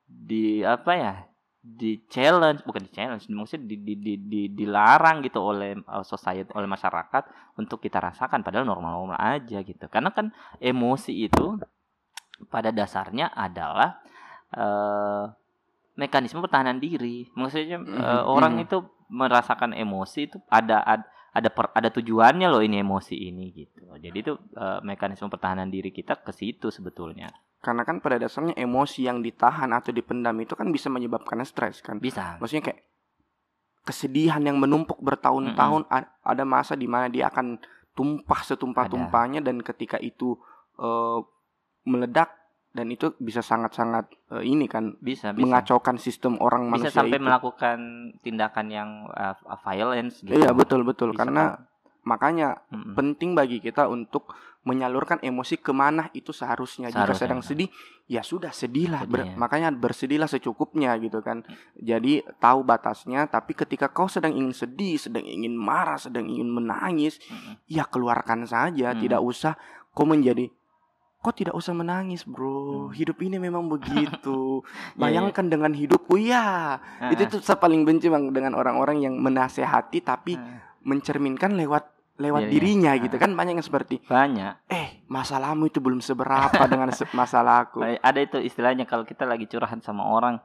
di apa ya di challenge bukan di challenge maksudnya di, di, di, di dilarang gitu oleh uh, society oleh masyarakat untuk kita rasakan padahal normal-normal aja gitu karena kan emosi itu pada dasarnya adalah uh, mekanisme pertahanan diri maksudnya uh, mm-hmm. orang mm-hmm. itu merasakan emosi itu ada ada ada per, ada tujuannya loh ini emosi ini gitu jadi itu uh, mekanisme pertahanan diri kita ke situ sebetulnya karena kan pada dasarnya emosi yang ditahan atau dipendam itu kan bisa menyebabkan stres kan. Bisa. Maksudnya kayak kesedihan yang menumpuk bertahun-tahun mm -hmm. ada masa di mana dia akan tumpah setumpah-tumpahnya dan ketika itu uh, meledak dan itu bisa sangat-sangat uh, ini kan bisa, bisa mengacaukan sistem orang bisa manusia sampai itu. melakukan tindakan yang uh, violence gitu. Iya betul betul bisa karena kan. makanya mm -hmm. penting bagi kita untuk menyalurkan emosi ke mana itu seharusnya. seharusnya. Jika sedang sedih, ya sudah sedihlah. Ber, makanya bersedihlah secukupnya gitu kan. Hmm. Jadi tahu batasnya. Tapi ketika kau sedang ingin sedih, sedang ingin marah, sedang ingin menangis, hmm. ya keluarkan saja. Hmm. Tidak usah kau menjadi kok tidak usah menangis bro hmm. hidup ini memang begitu iya, iya. bayangkan yeah, dengan hidupku ya uh, itu tuh saya paling benci bang dengan orang-orang yang menasehati tapi uh. mencerminkan lewat lewat Dirinya. dirinya Ah. gitu kan banyak yang seperti banyak eh masalahmu itu belum seberapa dengan se- masalahku ada itu istilahnya kalau kita lagi curhat sama orang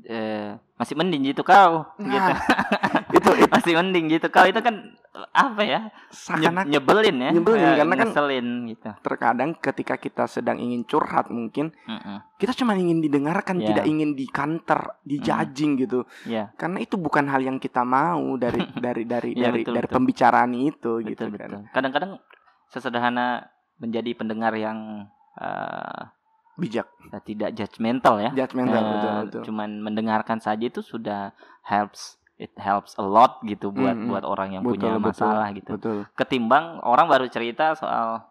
eh masih mending gitu kau gitu. Nah itu, itu. Masih mending gitu kau itu kan apa ya seakan nyebelin ya. Nyebelin, Eh, karena kan- ngeselin gitu. terkadang ketika kita sedang ingin curhat mungkin Mm-mm. kita cuma ingin didengarkan Ya. tidak ingin dikanter dijajing gitu. Ya. Karena itu bukan hal yang kita mau dari dari dari Iya, dari betul, dari betul. pembicaraan itu gitu betul kan. betul. Kadang-kadang sesederhana menjadi pendengar yang eh, bijak. Tidak judgmental ya. Judgmental Eh, betul betul. cuman mendengarkan saja itu sudah helps it helps a lot gitu buat Mm-mm. buat orang yang Betul, punya betul, masalah gitu. betul. Ketimbang orang baru cerita soal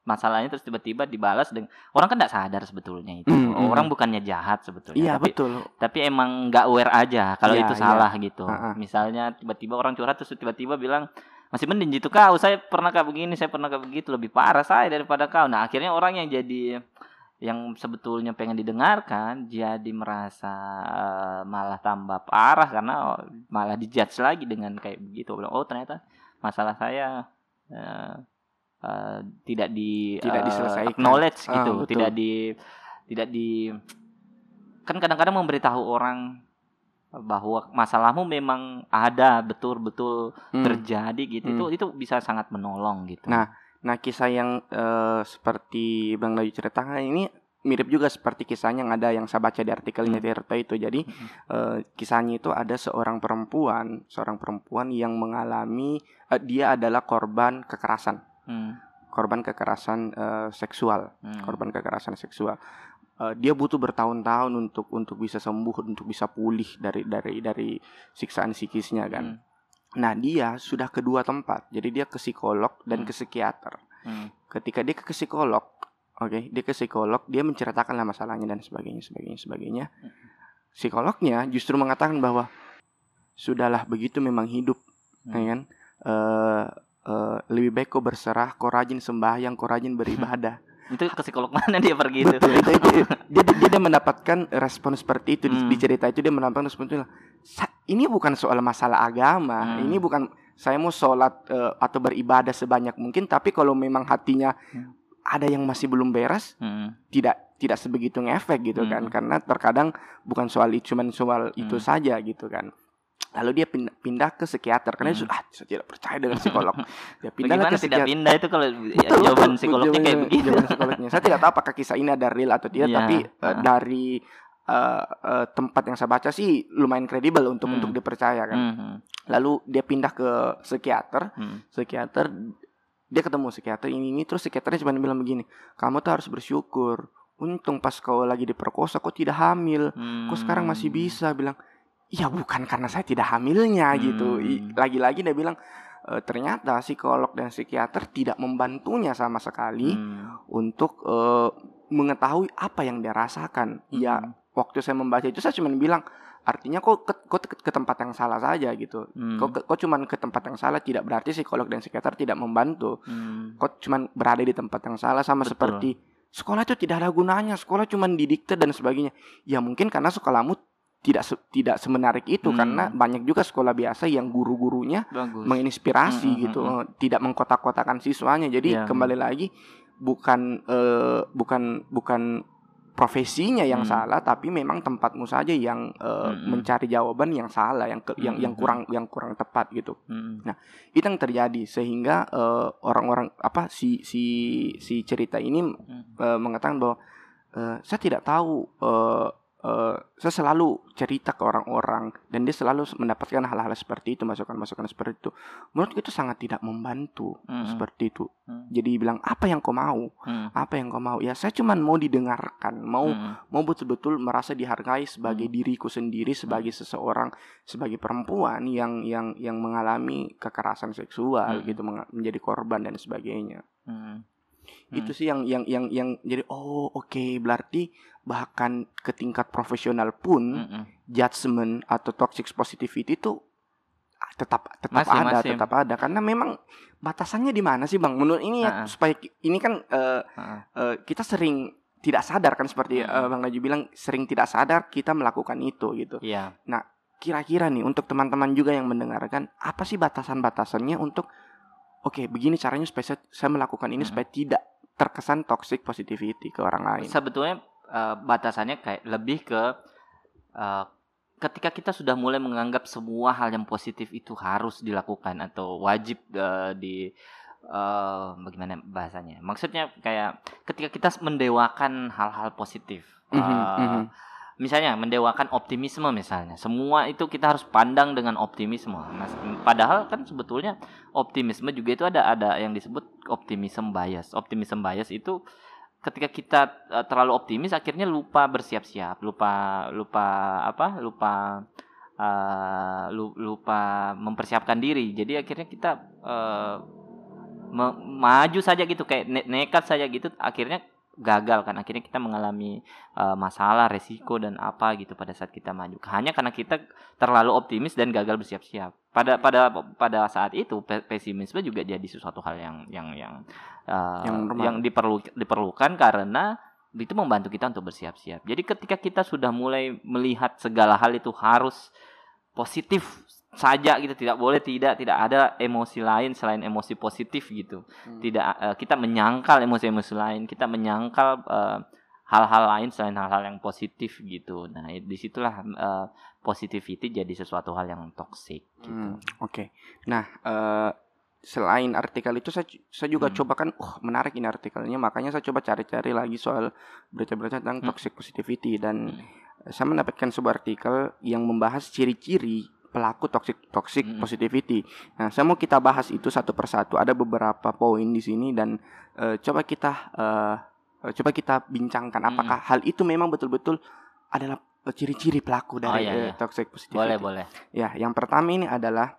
masalahnya terus tiba-tiba dibalas dengan orang kan tidak sadar sebetulnya itu. Mm, mm. orang bukannya jahat sebetulnya iya tapi betul. tapi emang nggak aware aja kalau Iya, itu iya. salah gitu. Ha-ha. misalnya tiba-tiba orang curhat terus tiba-tiba bilang masih mending gitu kau saya pernah kayak begini saya pernah kayak begitu. Lebih parah saya daripada kau. Nah akhirnya orang yang jadi yang sebetulnya pengen didengarkan jadi merasa eh, malah tambah parah karena oh, malah dijudge lagi dengan kayak begitu bilang oh ternyata masalah saya eh, eh, tidak di Tidak diselesaikan. acknowledge Ah, gitu betul. tidak di tidak di kan kadang-kadang memberitahu orang bahwa masalahmu memang ada betul-betul Hmm. terjadi gitu Hmm. itu itu bisa sangat menolong gitu Nah, Nah, kisah yang eh, seperti Bang Layu ceritakan ini mirip juga seperti kisahnya yang ada yang saya baca di artikelnya Hmm. Tirta itu. Jadi Mhm. eh, kisahnya itu ada seorang perempuan, seorang perempuan yang mengalami eh, dia adalah korban kekerasan, Hmm, korban kekerasan eh, seksual, hmm. korban kekerasan seksual. Eh, dia butuh bertahun-tahun untuk untuk bisa sembuh, untuk bisa pulih dari dari dari siksaan psikisnya kan. Hmm, Nah, dia sudah kedua tempat. Jadi dia ke psikolog dan Hmm. ke psikiater. hmm, Ketika dia ke psikolog, oke, dia ke psikolog, dia menceritakan lah masalahnya dan sebagainya, sebagainya, sebagainya. Psikolognya justru mengatakan bahwa sudahlah begitu memang hidup, Hmm. ya kan? Eh, eh, lebih baik kau berserah, kau rajin sembahyang, kau rajin beribadah. itu ke psikolog mana dia pergi itu Betul, itu, itu- dia, dia, dia mendapatkan respon seperti itu di, Hmm. di cerita itu dia mendapatkan respon itu. "Sa- Ini bukan soal masalah agama, Hmm. ini bukan saya mau sholat eh, atau beribadah sebanyak mungkin, tapi kalau memang hatinya Hmm. ada yang masih belum beres, Hmm, tidak tidak sebegitu ngefek gitu kan, Hmm. karena terkadang bukan soal itu, cuman soal itu Hmm. saja gitu kan. Lalu dia pindah, pindah ke psikiater karena dia Hmm. sudah ah, saya tidak percaya dengan psikolog. Dia pindah bagaimana ke tidak psikiater. pindah itu kalau ya, Betul, jawaban betul, psikolognya kayak begitu jawaban psikolognya. Saya tidak tahu apakah kisah ini ada real atau tidak, Iya, tapi eh, ah. dari eh, tempat yang saya baca sih lumayan kredibel untuk Hmm. untuk dipercaya kan. Hmm, hmm, Lalu dia pindah ke psikiater, hmm, psikiater dia ketemu psikiater ini ini terus psikiaternya cuma bilang begini, kamu tuh harus bersyukur. Untung pas kau lagi diperkosa kau tidak hamil. Kok sekarang masih hmm. bisa bilang, ya bukan karena saya tidak hamilnya gitu. Hmm. Lagi-lagi dia bilang "E, ternyata psikolog dan psikiater tidak membantunya sama sekali Hmm, untuk eh, mengetahui apa yang dia rasakan. Ya hmm, waktu saya membaca itu saya cuma bilang artinya kok ke, kok ke, ke tempat yang salah saja gitu. hmm, Kok kok cuma ke tempat yang salah tidak berarti psikolog dan psikiater tidak membantu. hmm. Kok cuma berada di tempat yang salah sama Betul. seperti sekolah itu tidak ada gunanya, sekolah cuma didikte dan sebagainya. Ya mungkin karena sekolahmu tidak se- tidak semenarik itu Hmm. karena banyak juga sekolah biasa yang guru-gurunya menginspirasi Mm, mm, gitu, mm, eh, tidak mengkotak-kotakan siswanya. Jadi Ya. kembali lagi bukan eh, bukan bukan profesinya yang Hmm. salah, tapi memang tempatmu saja yang eh, Mm, mm. mencari jawaban yang salah, yang ke- yang Mm, yang mm, kurang yang kurang tepat gitu. Hmm, Itu yang terjadi sehingga eh, orang-orang apa si si si cerita ini hmm, eh, mengatakan bahwa eh, saya tidak tahu eh, eh, saya selalu cerita ke orang-orang dan dia selalu mendapatkan hal-hal seperti itu masukan-masukan seperti itu menurutku itu sangat tidak membantu Hmm. seperti itu Hmm. jadi bilang apa yang kau mau hmm, apa yang kau mau ya saya cuman mau didengarkan mau hmm, mau betul-betul merasa dihargai sebagai Hmm. diriku sendiri sebagai seseorang sebagai perempuan yang yang yang mengalami kekerasan seksual Hmm. gitu menjadi korban dan sebagainya hmm. Itu sih yang yang yang yang jadi oh oke berarti bahkan ke tingkat profesional pun Hmm, hmm. judgement atau toxic positivity itu ah, tetap tetap Masih, ada masih. tetap ada karena memang batasannya di mana sih bang menurut ini ya Ah, ah. supaya ini kan eh, Ah, eh, kita sering tidak sadar kan seperti Hmm. eh, bang Naju bilang sering tidak sadar kita melakukan itu gitu Iya. kira-kira nih untuk teman-teman juga yang mendengarkan apa sih batasan-batasannya untuk oke begini caranya supaya saya, saya melakukan ini Hmm. supaya tidak terkesan toxic positivity ke orang lain. sebetulnya eh, batasannya kayak lebih ke eh, ketika kita sudah mulai menganggap semua hal yang positif itu harus dilakukan atau wajib eh, di eh, bagaimana bahasanya maksudnya kayak ketika kita mendewakan hal-hal positif Mhm, Eh, mhm. Misalnya mendewakan optimisme misalnya. Semua itu kita harus pandang dengan optimisme. Mas, padahal kan sebetulnya optimisme juga itu ada ada yang disebut optimism bias. Optimism bias itu ketika kita eh, terlalu optimis akhirnya lupa bersiap-siap lupa lupa apa lupa lu- lupa mempersiapkan diri. Jadi akhirnya kita me- maju saja gitu kayak ne- nekat saja gitu akhirnya gagal kan. Akhirnya kita mengalami eh, masalah resiko dan apa gitu pada saat kita maju. Hanya karena kita terlalu optimis dan gagal bersiap-siap. Pada pada pada saat itu pe- pesimisme juga jadi sesuatu hal yang yang yang eh, Yang yang diperlu diperlukan karena itu membantu kita untuk bersiap-siap. Jadi ketika kita sudah mulai melihat segala hal itu harus positif saja gitu tidak boleh tidak tidak ada emosi lain selain emosi positif gitu Hmm. tidak eh, kita menyangkal emosi-emosi lain kita menyangkal eh, hal-hal lain selain hal-hal yang positif gitu nah di situlah eh, positivity jadi sesuatu hal yang toxic gitu Hmm, Oke. Nah, eh, selain artikel itu saya saya juga Hmm. coba kan, oh menarik ini artikelnya, makanya saya coba cari-cari lagi soal berita-berita tentang Hmm. toxic positivity dan Hmm. saya mendapatkan sebuah artikel yang membahas ciri-ciri pelaku toxic toxic Hmm. positivity. Nah, saya mau kita bahas itu satu persatu. Ada beberapa poin di sini dan eh, coba kita eh, coba kita bincangkan Hmm. apakah hal itu memang betul-betul adalah ciri-ciri pelaku dari iya, eh, iya. toxic positivity. boleh boleh Ya, yang pertama ini adalah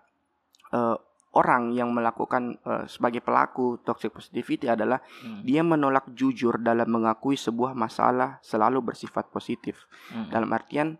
eh, orang yang melakukan eh, sebagai pelaku toxic positivity adalah Hmm, dia menolak jujur dalam mengakui sebuah masalah selalu bersifat positif. hmm, Dalam artian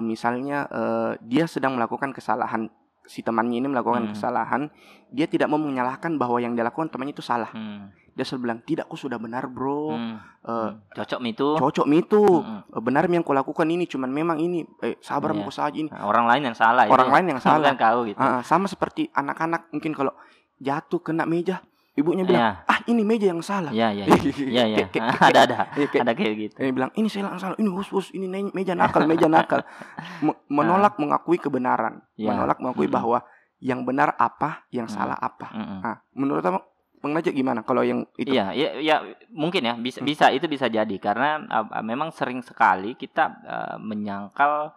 misalnya eh, dia sedang melakukan kesalahan si temannya ini melakukan Hmm. kesalahan, dia tidak mau menyalahkan bahwa yang dia lakukan temannya itu salah. hmm, Dia selalu bilang, "Tidak, aku sudah benar, Bro. hmm, Eh, hmm. cocok itu Cocok itu. Hmm, Eh, Benar yang kau lakukan ini, cuman memang ini eh sabar Iya. mau saja ini." Nah, orang lain yang salah Orang itu. lain yang salah. kau gitu Ah, sama seperti anak-anak mungkin kalau jatuh kena meja, ibunya bilang, ya "Ah, ini meja yang salah." ya ya ya ya kayak- ada ada Iya, kayak- ada kayak gitu Eh, bilang ini saya yang salah, ini hus hus, ini meja nakal, meja nakal. Me- menolak mengakui kebenaran, Ah. Ya. menolak mengakui Mm-mm. bahwa yang benar apa, yang Mm. salah apa. Mm-mm. Nah, menurut kamu Bang Najib gimana kalau yang itu? Iya, iya, iya, mungkin ya bisa Hmm. bisa itu bisa jadi karena uh, memang sering sekali kita uh, menyangkal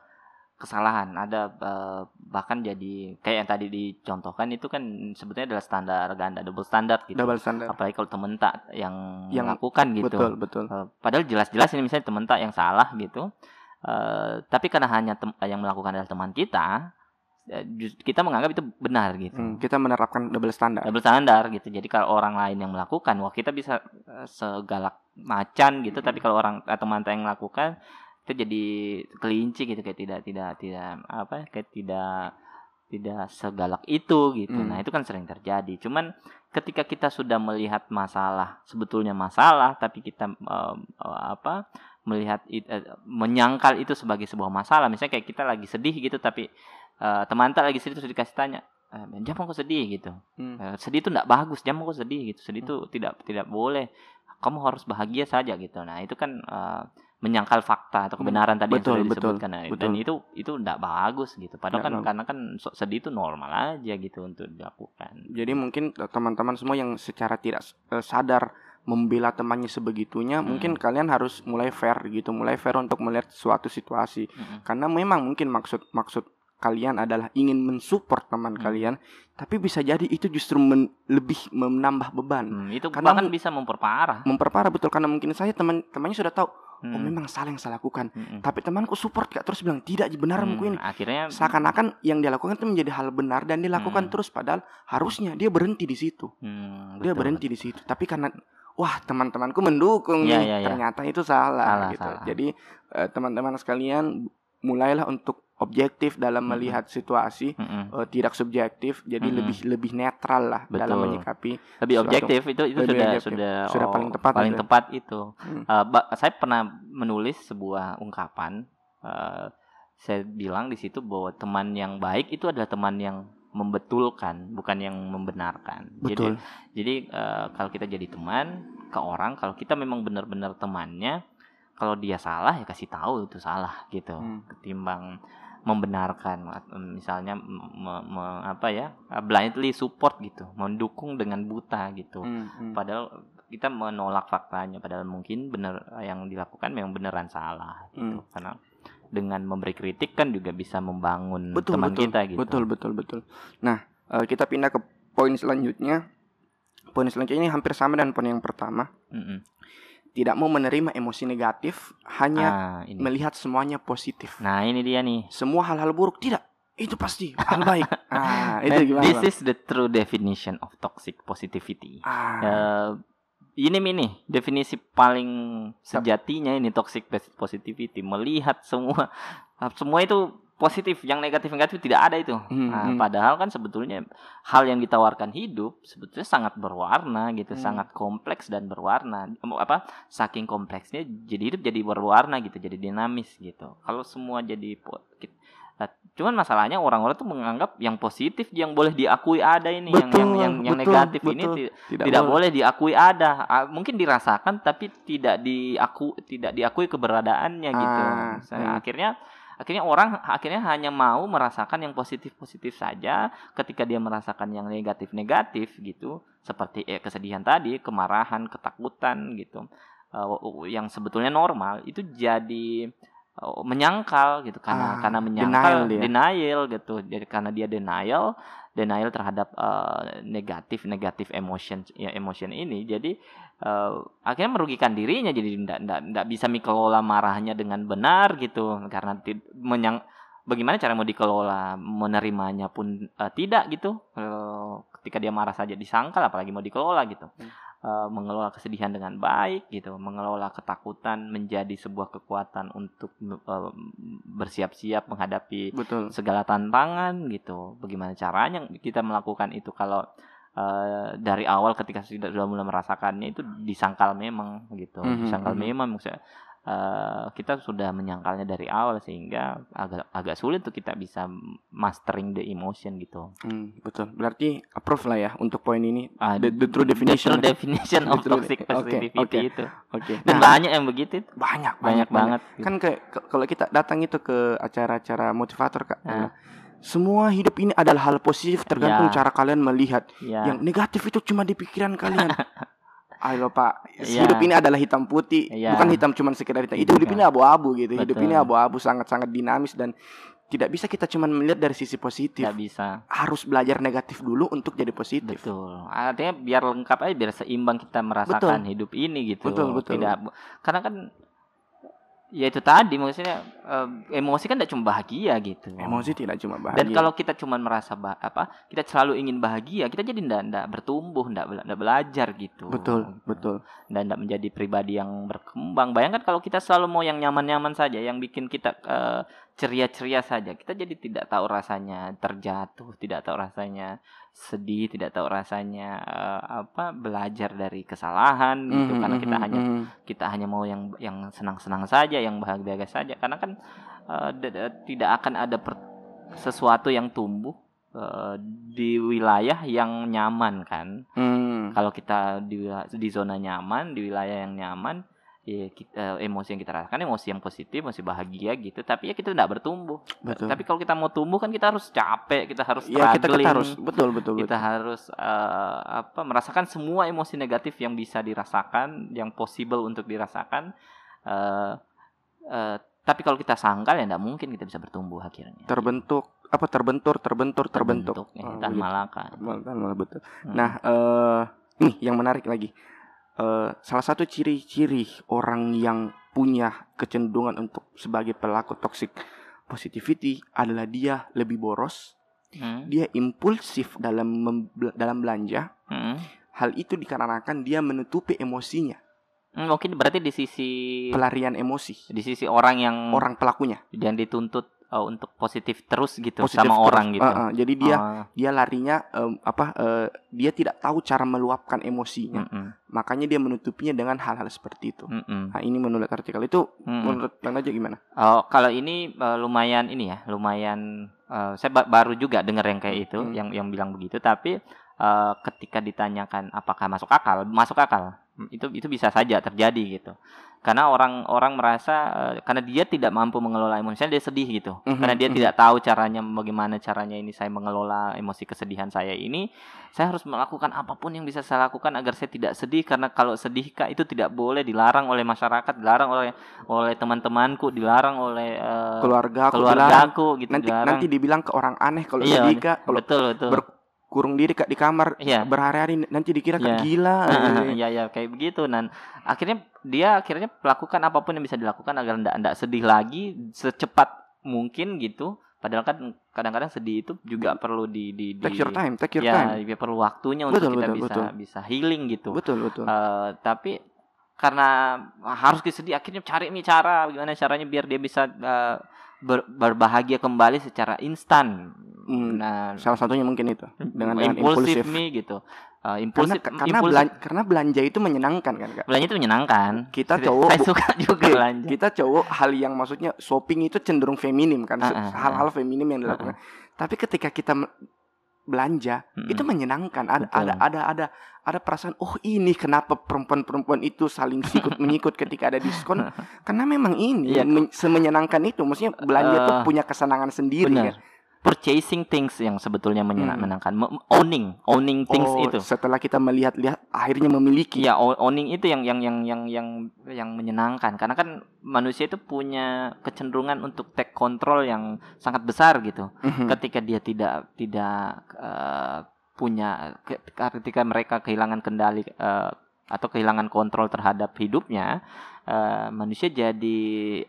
kesalahan. Ada uh, bahkan jadi kayak yang tadi dicontohkan itu kan sebetulnya adalah standar ganda double standar gitu. Double standar. Apalagi kalau temen tak yang, Yang- melakukan gitu. Betul, betul. Uh, padahal jelas-jelas ini misalnya temen tak yang salah gitu. Uh, tapi karena hanya yang melakukan adalah teman kita, kita menganggap itu benar gitu Hmm, kita menerapkan double standar. double standar gitu. Jadi kalau orang lain yang melakukan, wah kita bisa eh, segalak macan gitu. Tapi kalau orang atau mantan yang melakukan, itu jadi kelinci gitu kayak tidak tidak tidak apa kayak tidak tidak segalak itu gitu. Hmm. Nah itu kan sering terjadi. Cuman ketika kita sudah melihat masalah sebetulnya masalah, tapi kita eh, apa melihat it- eh, menyangkal itu sebagai sebuah masalah. Misalnya kayak kita lagi sedih gitu, tapi eh, teman tak lagi sedih terus dikasih tanya, eh, jangan kok sedih gitu. Hmm. Eh, sedih itu tidak bagus jangan kok sedih gitu sedih itu tidak tidak boleh kamu harus bahagia saja gitu nah itu kan eh, menyangkal fakta atau kebenaran tadi Hmm, betul, yang sudah betul, disebutkan Nah, betul. dan itu itu tidak bagus gitu padahal Nggak kan bagus. karena kan sedih itu normal aja gitu untuk dilakukan Jadi mungkin teman-teman semua yang secara tidak eh, sadar membela temannya sebegitunya, Hmm. mungkin kalian harus mulai fair gitu, mulai fair untuk melihat suatu situasi. Mm-mm. Karena memang mungkin maksud maksud kalian adalah ingin mensupport teman Hmm. kalian, tapi bisa jadi itu justru men- lebih menambah beban, Hmm, itu Karena bahkan bisa memperparah memperparah betul karena mungkin saya teman temannya sudah tahu, Hmm, oh memang salah yang saya lakukan, mm-mm. tapi temanku support gak terus bilang tidak benar Hmm, ini. akhirnya Seakan-akan yang dia lakukan itu menjadi hal benar dan dilakukan Hmm. terus padahal harusnya dia berhenti di situ. hmm, dia betul, berhenti di situ tapi karena wah teman-temanku mendukung nih iya, iya. ternyata itu salah, Salah, gitu salah. jadi eh, teman-teman sekalian mulailah untuk objektif dalam Mm-mm. melihat situasi Mm-mm. eh, tidak subjektif jadi Mm-mm. lebih lebih netral lah dalam Betul. menyikapi lebih Suatu- objektif itu itu lebih sudah objektif. sudah Sudah oh, paling tepat paling itu. tepat itu. Eh, ba- saya pernah menulis sebuah ungkapan eh, saya bilang di situ bahwa teman yang baik itu adalah teman yang membetulkan, bukan yang membenarkan. Betul. Jadi, jadi uh, kalau kita jadi teman ke orang, kalau kita memang benar-benar temannya, kalau dia salah ya kasih tahu itu salah gitu, Hmm. ketimbang membenarkan, misalnya me, me, apa ya, blindly support gitu, mendukung dengan buta gitu. Hmm, hmm. Padahal kita menolak faktanya, padahal mungkin benar yang dilakukan memang beneran salah gitu, Hmm. karena dengan memberi kritik kan juga bisa membangun Betul, teman betul, kita gitu. Betul, betul, betul. Nah, eh, kita pindah ke poin selanjutnya. Poin selanjutnya ini hampir sama dengan poin yang pertama. Mm-mm. Tidak mau menerima emosi negatif, hanya Ah, ini. melihat semuanya positif. Nah, ini dia nih. Semua hal-hal buruk tidak. Itu pasti hal baik. Ah, itu gimana? This is the true definition of toxic positivity. Ah, Eh, ini ini definisi paling sejatinya ini toxic pos- positivity melihat semua semua itu positif yang negatif negatif tidak ada itu Hmm, Nah, hmm. padahal kan sebetulnya hal yang ditawarkan hidup sebetulnya sangat berwarna gitu Hmm. sangat kompleks dan berwarna apa saking kompleksnya jadi hidup jadi berwarna gitu jadi dinamis gitu kalau semua jadi Nah, cuman masalahnya orang-orang tuh menganggap yang positif yang boleh diakui ada ini yang Betul, yang yang, yang betul, negatif ini betul. ti- tidak, tidak boleh diakui ada mungkin dirasakan tapi tidak diaku tidak diakui keberadaannya gitu Ah, Saya- hmm. akhirnya akhirnya orang akhirnya hanya mau merasakan yang positif positif saja ketika dia merasakan yang negatif negatif gitu. Seperti eh, kesedihan tadi kemarahan ketakutan gitu. Eh, yang sebetulnya normal itu jadi eh, menyangkal gitu. Karena Ah, karena menyangkal denial dia. denial gitu. Jadi karena dia denial denial terhadap eh, negatif negatif emotion ya emotion ini. Jadi eh, akhirnya merugikan dirinya jadi tidak tidak bisa mengelola marahnya dengan benar gitu karena menyang bagaimana cara mau dikelola menerimanya pun eh, tidak gitu Eh, ketika dia marah saja disangkal apalagi mau dikelola gitu Hmm. Eh, mengelola kesedihan dengan baik gitu mengelola ketakutan menjadi sebuah kekuatan untuk eh, bersiap-siap menghadapi betul. segala tantangan gitu. Bagaimana caranya kita melakukan itu kalau eh, dari awal ketika sudah sudah mulai merasakannya itu disangkal memang gitu. Mhm, Disangkal mhm. memang maksudnya eh, kita sudah menyangkalnya dari awal sehingga agak agak sulit tuh kita bisa mastering the emotion gitu. Hmm, betul. Berarti approve lah ya untuk poin ini. Ah, The, the true The definition. true definition The of true- toxic positivity oke. itu. Oke. Dan Nah, banyak yang begitu. banyak, Banyak, banget. gitu. Kan kayak ke- kalau kita datang itu ke acara-acara motivator Kak. Ah. Semua hidup ini adalah hal positif tergantung Ya. cara kalian melihat. ya. Yang negatif itu cuma di pikiran kalian. Ayo Pak, Iya. hidup ini adalah hitam putih, Iya. bukan hitam cuma sekedar hitam. Itu hidup Bukan. ini abu-abu gitu. Hidup Betul. ini abu-abu sangat-sangat dinamis dan tidak bisa kita cuma melihat dari sisi positif. Tidak bisa. Harus belajar negatif dulu untuk jadi positif. Betul. Artinya biar lengkap aja, biar seimbang kita merasakan hidup ini gitu. Betul, betul. Tidak karena kan ya itu tadi maksudnya eh, emosi kan tidak cuma bahagia gitu. Emosi tidak cuma bahagia. Dan kalau kita cuma merasa bah- apa, kita selalu ingin bahagia, kita jadi ndak ndak bertumbuh, ndak belajar gitu. betul, betul. Dan ndak menjadi pribadi yang berkembang. Bayangkan kalau kita selalu mau yang nyaman-nyaman saja, yang bikin kita eh, ceria-ceria saja, kita jadi tidak tahu rasanya terjatuh, tidak tahu rasanya sedih, tidak tahu rasanya eh, apa belajar dari kesalahan gitu Mhm, karena kita mhm, hanya mhm. kita hanya mau yang yang senang-senang saja, yang bahagia saja. Karena kan d- tidak akan ada per- sesuatu yang tumbuh eh, di wilayah yang nyaman kan. Hmm, Kalau kita di di zona nyaman, di wilayah yang nyaman, ya kita, emosi yang kita rasakan emosi yang positif, masih bahagia gitu. Tapi ya kita tidak bertumbuh. betul. Tapi kalau kita mau tumbuh kan kita harus capek, kita harus ya kita, kita harus betul betul kita betul. harus eh, apa merasakan semua emosi negatif yang bisa dirasakan yang possible untuk dirasakan eh eh, tapi kalau kita sangkal ya tidak mungkin kita bisa bertumbuh akhirnya Terbentuk apa terbentur terbentur terbentuk. ya, Oh, dan begitu. malaka Malah- malah betul. Hmm. Nah, eh nih yang menarik lagi. Eh salah satu ciri-ciri orang yang punya kecenderungan untuk sebagai pelaku toxic positivity adalah dia lebih boros, Hmm, dia impulsif dalam dalam belanja. hmm. Hal itu dikarenakan dia menutupi emosinya, Hmm, mungkin berarti di sisi pelarian emosi di sisi orang yang orang pelakunya. yang dituntut eh, untuk positif terus gitu Positif sama terus. orang gitu Eh, eh, jadi dia Ah, dia larinya em, apa eh, dia tidak tahu cara meluapkan emosinya. mm-mm. Makanya dia menutupinya dengan hal-hal seperti itu. Mm-mm. Nah, ini menurut artikel itu Mm-mm. menurut Bang Raja gimana? Oh, kalau ini eh, lumayan ini ya, lumayan eh, saya ba- baru juga dengar yang kayak itu, Hmm. yang yang bilang begitu. Tapi eh, ketika ditanyakan apakah masuk akal, masuk akal. Itu itu bisa saja terjadi gitu. Karena orang-orang merasa eh, karena dia tidak mampu mengelola emosinya dia sedih gitu. Mhm, Karena dia mhm. tidak tahu caranya bagaimana caranya ini saya mengelola emosi kesedihan saya ini. Saya harus melakukan apa pun yang bisa saya lakukan agar saya tidak sedih karena kalau sedih kak itu tidak boleh dilarang oleh masyarakat, dilarang oleh oleh teman-temanku, dilarang oleh eh, Keluarga aku keluarga dilarang. aku gitu nanti dilarang. nanti dibilang ke orang aneh kalau Iya, sedih kak kalau betul betul. berkurung diri kak di kamar Iya. berhari-hari nanti dikira Iya. kak gila. Nah, Iya ya kayak begitu dan akhirnya dia akhirnya melakukan apa pun yang bisa dilakukan agar ndak ndak sedih lagi secepat mungkin gitu. Padahal kan kadang-kadang sedih itu juga perlu di di, di Take your time, take your ya time. dia perlu waktunya Betul, untuk kita betul, bisa betul. bisa healing gitu. Betul betul. Eh, tapi karena harus disedih akhirnya cari nih cara gimana caranya biar dia bisa eh, ber- berbahagia kembali secara instan. Hmm, Nah, Salah satunya mungkin itu dengan, dengan impulsif impulsif. nih gitu. Eh, Karena impulsif karena impulsif- belan- karena belanja itu menyenangkan kan kak. belanja itu menyenangkan. Kita cowok saya suka juga Oke, belanja. kita cowok hal yang maksudnya shopping itu cenderung feminim kan Ah, ah, hal-hal feminim yang dilakukan. Tapi ketika kita belanja Mm-mm. itu menyenangkan. Ada Betul. ada ada ada ada perasaan oh ini kenapa perempuan-perempuan itu saling sikut menyikut ketika ada diskon karena memang ini men- semenyenangkan itu. Maksudnya belanja tuh Eh, punya kesenangan sendiri Benar. kan. Purchasing things yang sebetulnya Hmm. menyenangkan. Me- Owning, owning things Oh, itu. setelah kita melihat-lihat akhirnya memiliki. O- owning itu yang yang yang yang yang yang menyenangkan karena kan manusia itu punya kecenderungan untuk take control yang sangat besar gitu. Mhm. Ketika dia tidak tidak eh, punya ke- ketika mereka kehilangan kendali eh, atau kehilangan kontrol terhadap hidupnya, eh, manusia jadi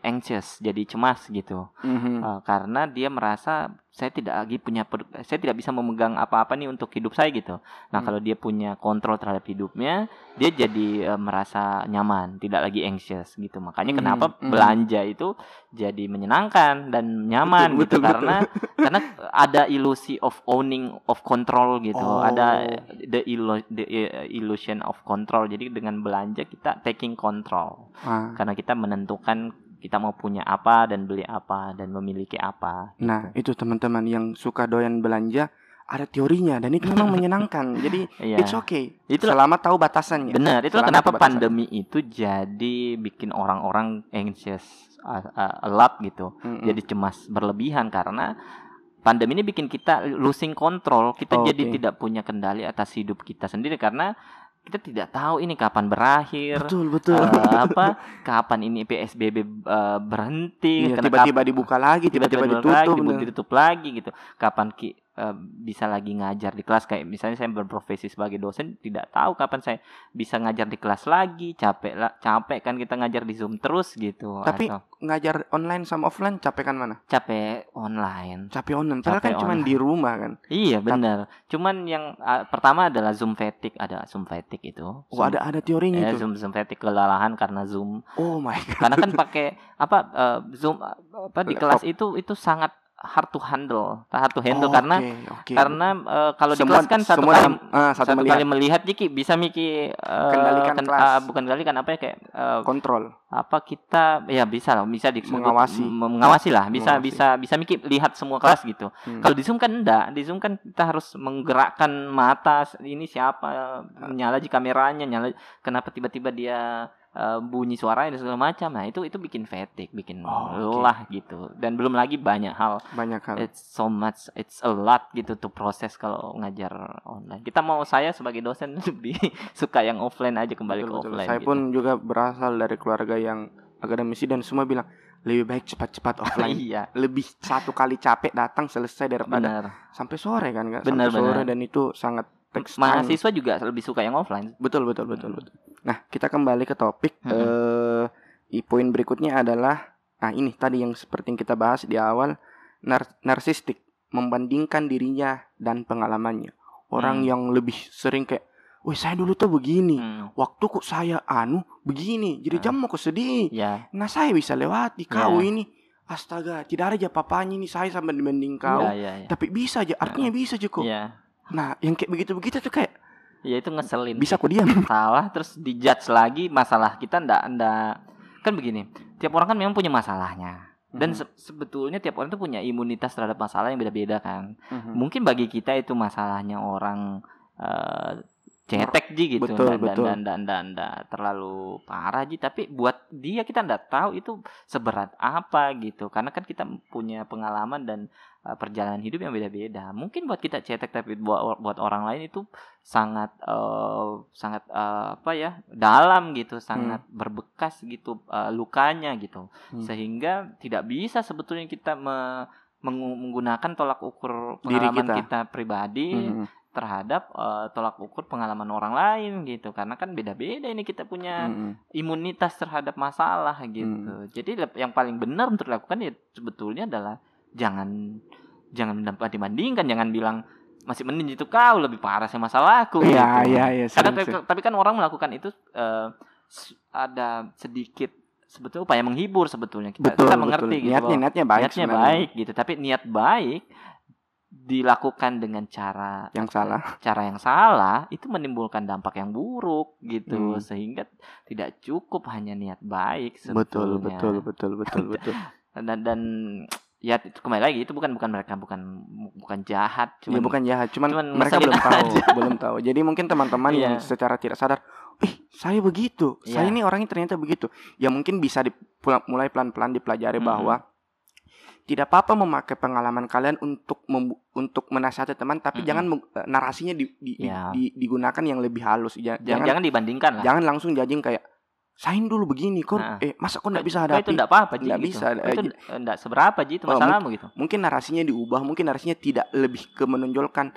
anxious, jadi cemas gitu. Mhm. Uh, karena dia merasa saya tidak lagi punya saya tidak bisa memegang apa-apa nih untuk hidup saya gitu. Nah, Hmm. kalau dia punya kontrol terhadap hidupnya, dia jadi uh, merasa nyaman, tidak lagi anxious gitu. Makanya Hmm, kenapa hmm. belanja itu jadi menyenangkan dan nyaman Betul, gitu betul, karena karena ada ilusi of owning of control gitu. Oh. Ada the, illu- the uh, illusion of control. Jadi dengan belanja kita taking control Ah, karena kita menentukan kita mau punya apa dan beli apa dan memiliki apa. Nah, itu teman-teman yang suka doyan belanja ada teorinya dan itu memang menyenangkan. Jadi Iya. it's okay. Itu selama tahu batasannya. benar. Selama kenapa pandemi itu jadi bikin orang-orang anxious a lot gitu. Mm-mm. Jadi cemas berlebihan karena pandemi ini bikin kita losing control. Kita Oh, jadi oke. tidak punya kendali atas hidup kita sendiri karena kita tidak tahu ini kapan berakhir. betul betul. eh, apa kapan ini PSBB eh, berhenti Iya, tiba-tiba dibuka lagi, tiba-tiba tiba-tiba ditutup. lagi, ditutup lagi gitu. Kapan ki eh, bisa lagi ngajar di kelas kayak misalnya saya berprofesi sebagai dosen tidak tahu kapan saya bisa ngajar di kelas lagi, capek lah, capek kan kita ngajar di Zoom terus gitu. Tapi Atau ngajar online sama offline capek kan mana? capek online. Capek online. Padahal kan cuma di rumah kan. Iya benar. Cuman yang ah, pertama adalah Zoom fatigue, ada Zoom fatigue itu. Oh, Zoom- ada ada teorinya eh, itu. Zoom Zoom fatigue kelelahan karena Zoom Oh my god. karena kan pakai apa eh, zoom apa di kelas itu itu sangat hard to handle hard to handle Oh, karena oke, oke. karena eh, kalau di kelas kan satu semua kali ah, satu, satu, melihat kali melihat Jiki bisa Miki eh, Kendalikan kelas. ah, bukan kendalikan apa ya kayak eh, kontrol. apa kita ya bisa lah bisa disebut Mengawasi. mengawasi lah bisa Mengawasi. bisa bisa Miki lihat semua kelas gitu Hmm. kalau di zoom kan enggak di zoom kan kita harus menggerakkan mata ini siapa nyala aja kameranya nyala kenapa tiba-tiba dia eh, bunyi suaranya dan segala macam nah itu itu bikin fatigue bikin Oh, lelah gitu dan belum lagi banyak hal banyak hal. it's so much it's a lot gitu to proses kalau ngajar online kita mau saya sebagai dosen lebih suka yang offline aja kembali Betul, ke betul. offline Saya gitu. pun juga berasal dari keluarga yang akademisi dan semua bilang lebih baik cepat-cepat offline. iya lebih satu kali capek datang selesai daripada benar sampai sore kan Kak? Benar, sampai sore benar. dan itu sangat. Mahasiswa juga lebih suka yang offline Betul betul betul betul. Nah, kita kembali ke topik Mm-mm. eh poin berikutnya adalah nah ini tadi yang seperti yang kita bahas di awal nar- narsistik membandingkan dirinya dan pengalamannya. Orang Hmm. yang lebih sering kayak, "Wih, saya dulu tuh begini. Hmm, Waktu kok saya anu begini. Jadi Ah. jam mau kok sedih. ya Nah, saya bisa lewati kau Ya. ini. Astaga, tidak ada aja papanya ini saya sampai dibanding kau. ya ya ya Tapi bisa aja, artinya bisa aja kok. ya Nah, yang kayak begitu-begitu tuh kayak ya itu ngeselin bisa aku diam salah terus dijudge lagi masalah kita ndak ndak. Kan begini tiap orang kan memang punya masalahnya. Dan Mhm. se- sebetulnya tiap orang itu punya imunitas terhadap masalah yang beda-beda kan. Mhm. mungkin bagi kita itu masalahnya orang eh, cetek ji gitu Betul, dan, betul. dan, dan, dan, dan terlalu parah ji. Tapi buat dia kita ndak tahu itu seberat apa gitu. Karena kan kita punya pengalaman dan eh, perjalanan hidup yang beda-beda mungkin buat kita cetek tapi buat buat orang lain itu sangat eh, sangat eh, apa ya dalam gitu sangat berbekas gitu eh, lukanya gitu Hmm. sehingga tidak bisa sebetulnya kita me- menggunakan tolak ukur Diri pengalaman kita. kita, pribadi Mhm. terhadap eh, tolak ukur pengalaman orang lain gitu karena kan beda-beda ini kita punya Mhm. imunitas terhadap masalah gitu jadi lep- yang paling benar untuk dilakukan ya sebetulnya adalah jangan jangan mendapat dibandingkan jangan bilang masih mending itu kau lebih parah sih masalahku Iya, gitu. iya, iya. Tapi, tapi kan orang melakukan itu eh, s- ada sedikit sebetulnya upaya menghibur sebetulnya kita, Betul, kita betul. mengerti gitu Niatnya, niatnya baik niatnya sebenarnya. baik gitu tapi niat baik dilakukan dengan cara Yang salah. cara yang salah itu menimbulkan dampak yang buruk gitu Hmm. sehingga tidak cukup hanya niat baik Betul, sebetulnya. betul, betul, betul, betul. dan dan ya itu kembali lagi itu bukan bukan mereka bukan bukan jahat Ya cuman bukan jahat, cuman, cuman mereka belum tahu, aja. belum tahu. Jadi mungkin teman-teman yang Iya. secara tidak sadar, "Ih, saya begitu. Saya Iya. ini orangnya ternyata begitu." Ya mungkin bisa mulai pelan-pelan dipelajari Mm-mm. bahwa tidak apa-apa memakai pengalaman kalian untuk mem- untuk menasihati teman, tapi Mm-mm. jangan meng- eh, narasinya di, di- Iya. di- digunakan yang lebih halus. Ja- jangan, Jangan jangan dibandingkan lah jangan langsung judging kayak sain dulu begini kok Nah. eh masa kok nggak bisa Kok hadapi itu enggak apa-apa Nggak gitu. bisa, eh, itu enggak seberapa Ji itu Oh, masalahmu gitu mungkin narasinya diubah mungkin narasinya tidak lebih ke menonjolkan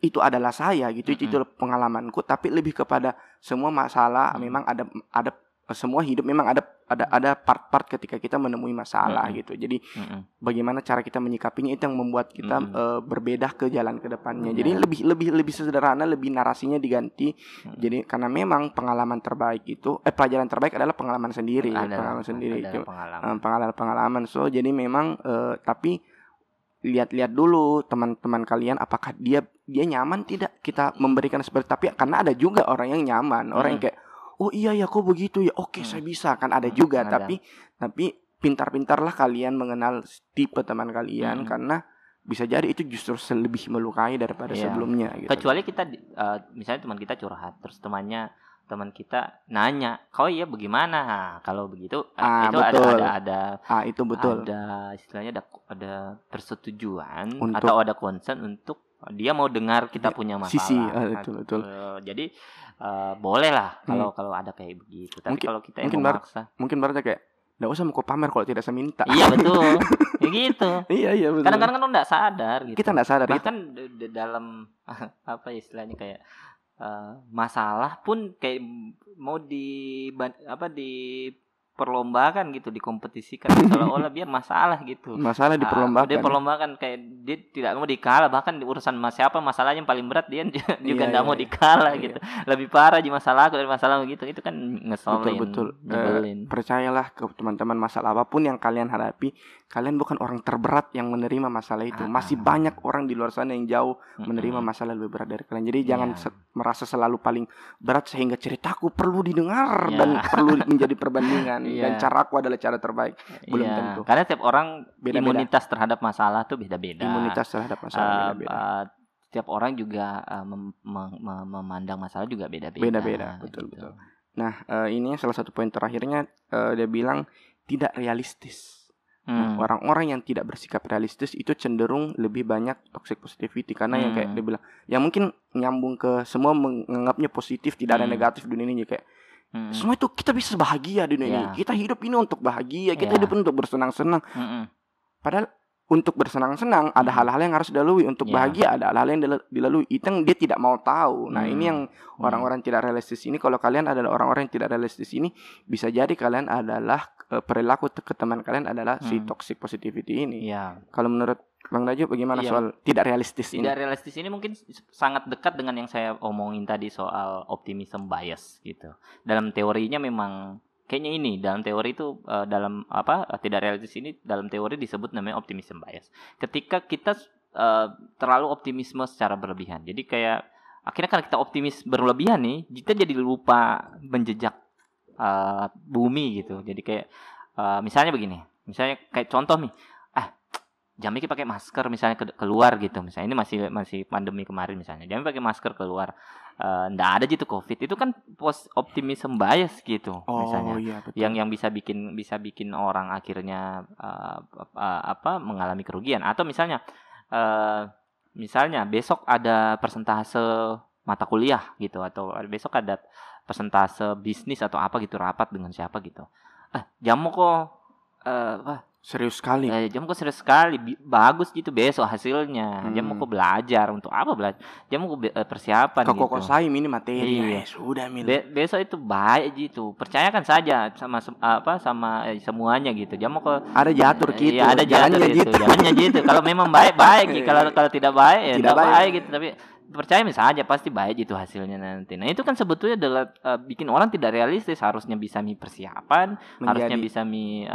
itu adalah saya gitu itu Mm-mm. itulah pengalamanku tapi lebih kepada semua masalah Mm. memang ada ada semua hidup memang ada ada ada part-part ketika kita menemui masalah Mm-mm. gitu jadi Mm-mm. bagaimana cara kita menyikapinya itu yang membuat kita Mm-mm. eh, berbeda ke jalan ke depannya Iya. jadi lebih lebih lebih sederhana lebih narasinya diganti Mm. jadi karena memang pengalaman terbaik itu eh pelajaran terbaik adalah pengalaman sendiri Adalah- pengalaman sendiri adalah pengalaman. Eh, pengalaman-pengalaman. So jadi memang eh, tapi lihat-lihat dulu teman-teman kalian apakah dia dia nyaman tidak kita memberikan seperti tapi karena ada juga orang yang nyaman, orang yang Hmm. kayak oh iya ya kok begitu ya. Oke, Hmm. saya bisa kan ada Hmm, juga ada. tapi tapi pintar-pintarlah kalian mengenal tipe teman kalian Hmm. karena bisa jadi itu justru lebih melukai daripada Iya. sebelumnya gitu. kecuali kita eh, misalnya teman kita curhat terus temannya teman kita nanya kau iya bagaimana Nah, kalau begitu eh, Ah, itu ada betul. ada ada Ah, itu betul. ada istilahnya ada ada persetujuan Untuk- atau ada concern untuk dia mau dengar kita Ya, punya masalah. Sisi, ah, betul, Nah, betul. eh, jadi eh, boleh lah kalau kalau ada kayak begitu. Tapi Mungkin- kalau kita yang mungkin memaksa. Mungkin baru kayak nggak usah mau pamer kalau tidak saya minta. iya betul. Ya gitu. Iya iya betul. kadang-kadang kan lo nggak sadar gitu. Kita nggak sadar. Bahkan d- dalam apa ya istilahnya kayak eh, masalah pun kayak mau di apa diperlombakan gitu dikompetisikan seolah-olah biar masalah gitu masalah Ah, diperlombakan. dia perlombakan kayak dia tidak mau dikalah bahkan di urusan mas siapa masalahnya yang paling berat dia juga Iya, tidak iya, mau iya. dikalah Iya. gitu lebih parah di masalah aku dari masalah gitu itu kan ngeselin betul. Eh, nyebelin percayalah ke teman-teman masalah apa pun yang kalian hadapi, kalian bukan orang terberat yang menerima masalah itu. Ah, Masih ah. banyak orang di luar sana yang jauh menerima masalah lebih berat dari kalian. Jadi jangan Iya. se- merasa selalu paling berat sehingga ceritaku perlu didengar Iya. dan perlu menjadi perbandingan Iya. dan caraku adalah cara terbaik. belum Iya, tentu. karena tiap orang Beda-beda. imunitas terhadap masalah tuh beda-beda Imunitas terhadap masalah Eh, beda-beda. eh, tiap orang juga eh, mem- mem- mem- memandang masalah juga beda-beda. Beda-beda, betul, betul. Nah, eh, ini salah satu poin terakhirnya eh, dia bilang tidak realistis. Nah, Hmm. orang-orang yang tidak bersikap realistis itu cenderung lebih banyak toxic positivity karena yang kayak Hmm. dia bilang ya mungkin nyambung ke semua menganggapnya positif tidak ada Hmm. negatif di dunia ini kayak Hmm. semua itu kita bisa bahagia di dunia ini Ya. kita hidup ini untuk bahagia kita Ya. hidup untuk bersenang-senang Mm-mm. padahal untuk bersenang-senang ada Hmm. hal-hal yang harus dilalui untuk Ya. bahagia ada hal-hal yang dila- dilalui itu yang dia tidak mau tahu nah Hmm. ini yang orang-orang tidak realistis ini kalau kalian adalah orang-orang yang tidak realistis ini bisa jadi kalian adalah eh, perilaku ke teman kalian adalah si Hmm. toxic positivity ini Iya. kalau menurut Bang Najib bagaimana Iya. soal tidak realistis ini Tidak realistis ini mungkin sangat dekat dengan yang saya omongin tadi soal optimism bias gitu. Dalam teorinya memang kayaknya ini dalam teori itu eh, dalam apa eh, tidak realistis ini dalam teori disebut namanya optimism bias. Ketika kita eh, terlalu optimisme secara berlebihan. Jadi kayak akhirnya karena kita optimis berlebihan nih kita jadi lupa menjejak uh, bumi gitu jadi kayak uh, misalnya begini misalnya kayak contoh nih Jamiki pakai masker misalnya ke keluar gitu. Misalnya ini masih masih pandemi kemarin misalnya. Jamiki pakai masker keluar. Uh, ndak ada gitu covid. Itu kan post optimism bias gitu Oh misalnya. iya betul. yang yang bisa bikin bisa bikin orang akhirnya uh, uh, apa mengalami kerugian. Atau misalnya uh, misalnya besok ada persentase mata kuliah gitu. Atau besok ada persentase bisnis atau apa gitu rapat dengan siapa gitu. Ah jamu kok eh wah, serius sekali. eh, jamu kok serius sekali bagus gitu besok hasilnya Hmm. kok belajar untuk apa belajar kok be- eh, persiapan Ke gitu saya ini materi. Iya. Eh, sudah mil. Be- besok itu baik gitu percayakan saja sama apa sama eh, semuanya gitu jamu kok ada jatuh gitu. Iya ada jalannya jalannya gitu. Jalannya gitu. Kalau memang baik baik, gitu. kalau kalau tidak baik ya Tidak tidak baik. baik. gitu. Tapi percaya saja pasti baik gitu hasilnya nanti. Nah itu kan sebetulnya adalah eh, bikin orang tidak realistis. Harusnya bisa mi persiapan, harusnya Menjadi- bisa mi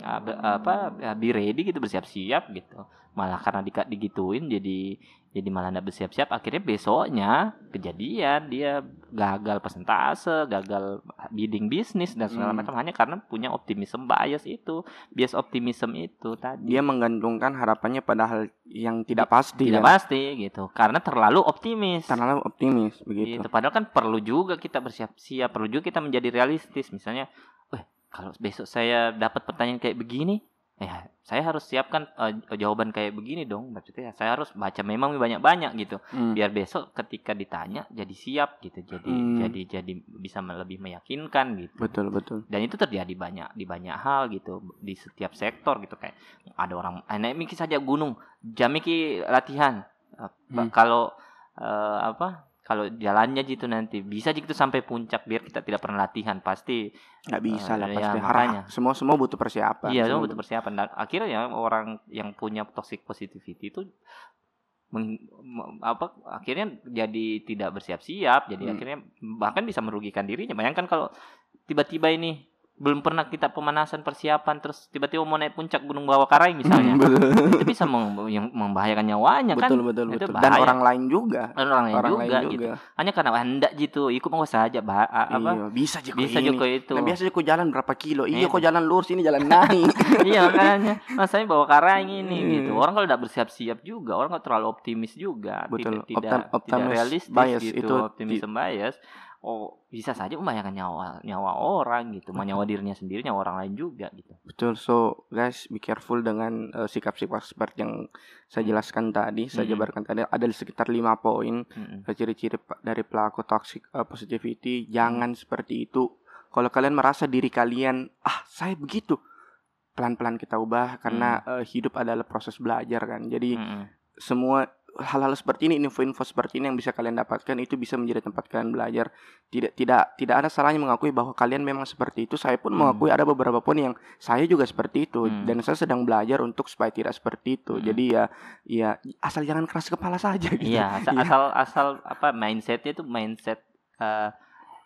ab- apa eh, be ready gitu bersiap-siap gitu. Malah karena di, digituin jadi jadi malah tidak bersiap-siap. Akhirnya besoknya kejadian dia gagal persentase, gagal bidding bisnis dan segala Hmm. macam hanya karena punya optimism bias itu bias optimism itu tadi dia menggantungkan harapannya pada hal yang tidak pasti. tidak kan? pasti gitu karena terlalu optimis Terlalu optimis begitu. gitu padahal kan perlu juga kita bersiap-siap perlu juga kita menjadi realistis misalnya kalau besok saya dapat pertanyaan kayak begini ya saya harus siapkan eh, jawaban kayak begini dong maksudnya saya harus baca memang banyak-banyak gitu Hmm. biar besok ketika ditanya jadi siap gitu jadi Hmm. jadi jadi bisa lebih meyakinkan gitu Betul betul. dan itu terjadi banyak di banyak hal gitu di setiap sektor gitu kayak ada orang eh, naik miki saja gunung jam miki latihan Eh, Hmm. kalau eh, apa kalau jalannya gitu nanti bisa gitu sampai puncak biar kita tidak pernah latihan pasti Nggak bisa lah Eh, pasti. ya, makanya. semua semua butuh persiapan. iya Semua butuh persiapan dan akhirnya orang yang punya toxic positivity itu meng- me- apa akhirnya jadi tidak bersiap-siap jadi Hmm. akhirnya bahkan bisa merugikan dirinya bayangkan kalau tiba-tiba ini belum pernah kita pemanasan persiapan terus tiba-tiba mau naik puncak gunung bawah karai misalnya betul. itu bisa membahayakan nyawanya kan betul betul Itu betul. Dan orang lain juga. Dan orang lain orang juga, lain gitu juga. hanya karena hendak gitu ikut mau saja bah, apa Iya, bisa Joko bisa ini. Joko itu Nah, biasa Joko jalan berapa kilo? Iya, Iya. kok jalan lurus ini jalan naik. iya makanya masanya bawa karang ini Iya. gitu orang kalau tidak bersiap-siap juga orang kalau terlalu optimis juga Betul. tidak tidak, Optim- tidak optimis realistis bias gitu itu optimism bias oh bisa saja membahayakan nyawa nyawa orang gitu nyawa dirinya sendiri nyawa orang lain juga gitu Betul. So, guys, be careful dengan eh, sikap-sikap seperti yang saya Hmm. jelaskan tadi, saya jabarkan tadi ada sekitar lima poin eh, ciri-ciri dari pelaku toxic eh, positivity. Jangan seperti itu. Kalau kalian merasa diri kalian, ah, saya begitu. Pelan-pelan kita ubah karena eh, hidup adalah proses belajar kan. Jadi Mm-mm. semua hal-hal seperti ini, info-info seperti ini yang bisa kalian dapatkan itu bisa menjadi tempat kalian belajar. Tidak tidak tidak ada salahnya mengakui bahwa kalian memang seperti itu. Saya pun Hmm. mengakui ada beberapa pun yang saya juga seperti itu Hmm. dan saya sedang belajar untuk supaya tidak seperti itu. Hmm. Jadi ya ya asal jangan keras kepala saja gitu. iya asal, Iya. asal asal apa mindsetnya itu mindset uh,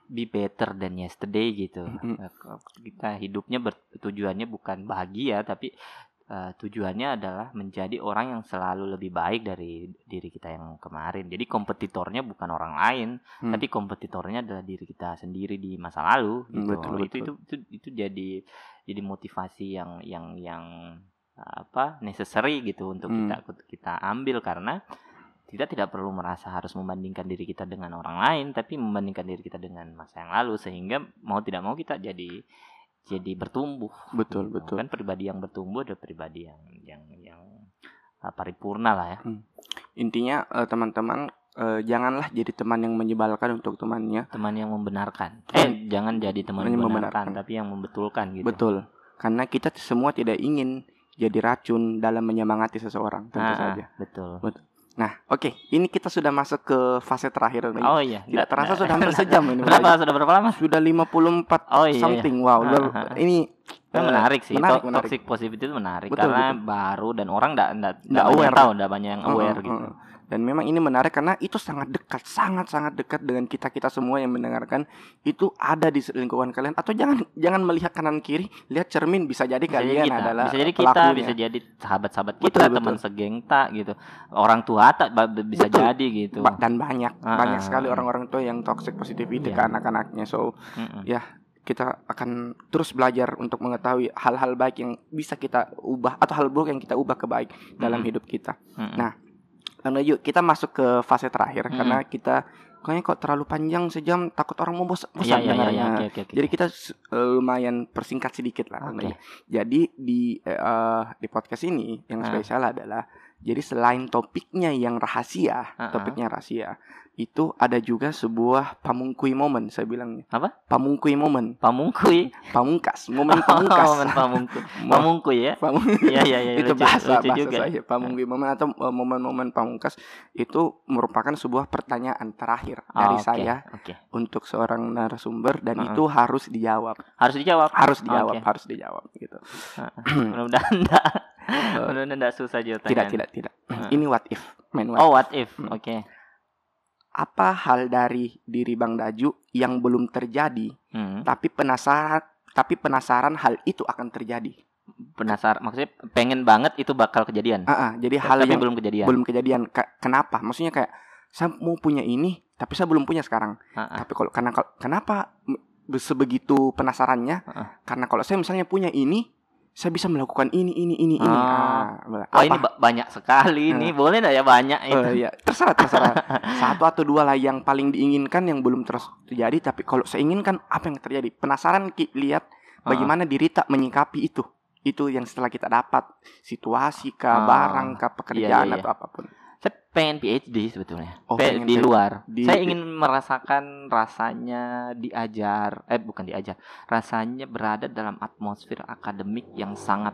be better than yesterday gitu. Uh, kita hidupnya bertujuannya bukan bahagia tapi uh, tujuannya adalah menjadi orang yang selalu lebih baik dari diri kita yang kemarin jadi kompetitornya bukan orang lain Hmm. tapi kompetitornya adalah diri kita sendiri di masa lalu Hmm, gitu betul, itu, betul. itu itu itu jadi jadi motivasi yang yang yang apa necessary gitu untuk Hmm. kita kita ambil karena kita tidak perlu merasa harus membandingkan diri kita dengan orang lain tapi membandingkan diri kita dengan masa yang lalu sehingga mau tidak mau kita jadi jadi bertumbuh betul gitu. betul. kan pribadi yang bertumbuh adalah pribadi yang yang yang uh, paripurna lah ya Intinya eh, teman-teman eh, janganlah jadi teman yang menyebalkan untuk temannya. teman yang membenarkan eh jangan jadi teman yang membenarkan, membenarkan. tapi yang membetulkan gitu Betul. Karena kita semua tidak ingin jadi racun dalam menyemangati seseorang, tentu Ah, saja. betul Nah, oke, ini kita sudah masuk ke fase terakhir nih. oh iya Tidak terasa nggak- sudah hampir sejam ini. berapa sudah berapa lama Sudah 54 Oh, iya, something. Wow, ah. ini Kan eh, menarik sih menarik, To- menarik. toxic positivity itu menarik Betul, karena betul. baru dan orang enggak enggak aware. tahu enggak banyak yang Uh, aware uh, gitu uh. Dan memang ini menarik karena itu sangat dekat, sangat-sangat dekat dengan kita-kita semua yang mendengarkan itu ada di lingkungan kalian atau jangan jangan melihat kanan kiri, lihat cermin bisa jadi bisa jadi kalian kita, adalah bisa jadi kita, pelakunya. bisa jadi sahabat-sahabat Betul, kita, betul. teman segengta gitu. Orang tua tak bisa Betul. jadi gitu. Dan banyak Ah, banyak ah, sekali orang-orang tua yang toxic positivity Iya. ke anak-anaknya. So, Mm-mm. kita akan terus belajar untuk mengetahui hal-hal baik yang bisa kita ubah atau hal buruk yang kita ubah ke baik dalam Mm-mm. hidup kita. Mm-mm. Nah, Karena yuk kita masuk ke fase terakhir Mm-mm. karena kita kayaknya kok terlalu panjang sejam takut orang mau bos- Iya bosan dengarnya. iya, oke oke oke. Jadi kita eh, lumayan persingkat sedikit lah. Oke. Nayu. Jadi di eh, di podcast ini yang Ah. spesial adalah jadi selain topiknya yang rahasia, Ah, ah. topiknya rahasia, itu ada juga sebuah pamungkui momen saya bilangnya. Apa? Pamungkui momen, Pamungkui. pamungkas, momen pamungkas. Momen pamungku. Mo- Pamungkui ya. pamung- Iya iya iya. itu lucu, bahasa lucu bahasa juga. saya pamungkui momen atau eh, momen-momen pamungkas itu merupakan sebuah pertanyaan terakhir Oh, dari oke, saya Oke. untuk seorang narasumber dan Ah, ah. itu harus dijawab Harus dijawab. harus dijawab Oke. harus dijawab gitu Mudah-mudahan enggak. Mudah-mudahan enggak susah jawabannya. tidak tidak tidak Ah. ini what if main what Oh, what if? Hmm. Oke. Apa hal dari diri Bang Daju yang belum terjadi Hmm. tapi penasaran tapi penasaran hal itu akan terjadi Penasaran maksudnya pengen banget itu bakal kejadian. Ah, ah, jadi hal tapi yang belum kejadian. belum kejadian Ka- kenapa maksudnya kayak saya mau punya ini tapi saya belum punya sekarang Ah, ah. tapi kalau karena kalau- kenapa sebegitu penasarannya Heeh. karena kalau saya misalnya punya ini saya bisa melakukan ini ini ini ini. Ah. Ah, ini apa? ba- banyak sekali nih. Boleh enggak ya banyak itu? Eh, ya terserah terserah. Satu atau dua lah yang paling diinginkan yang belum terus terjadi. Tapi kalau saya inginkan apa yang terjadi? Penasaran ki lihat Ah. bagaimana diri tak menyikapi itu. Itu yang setelah kita dapat. Situasi kah Ah. barang kah pekerjaan Iya, iya, atau apa pun Saya pengen PhD sebetulnya. Oh, Pe- pengen di luar. di- saya ingin merasakan rasanya diajar, eh bukan diajar, rasanya berada dalam atmosfer akademik yang sangat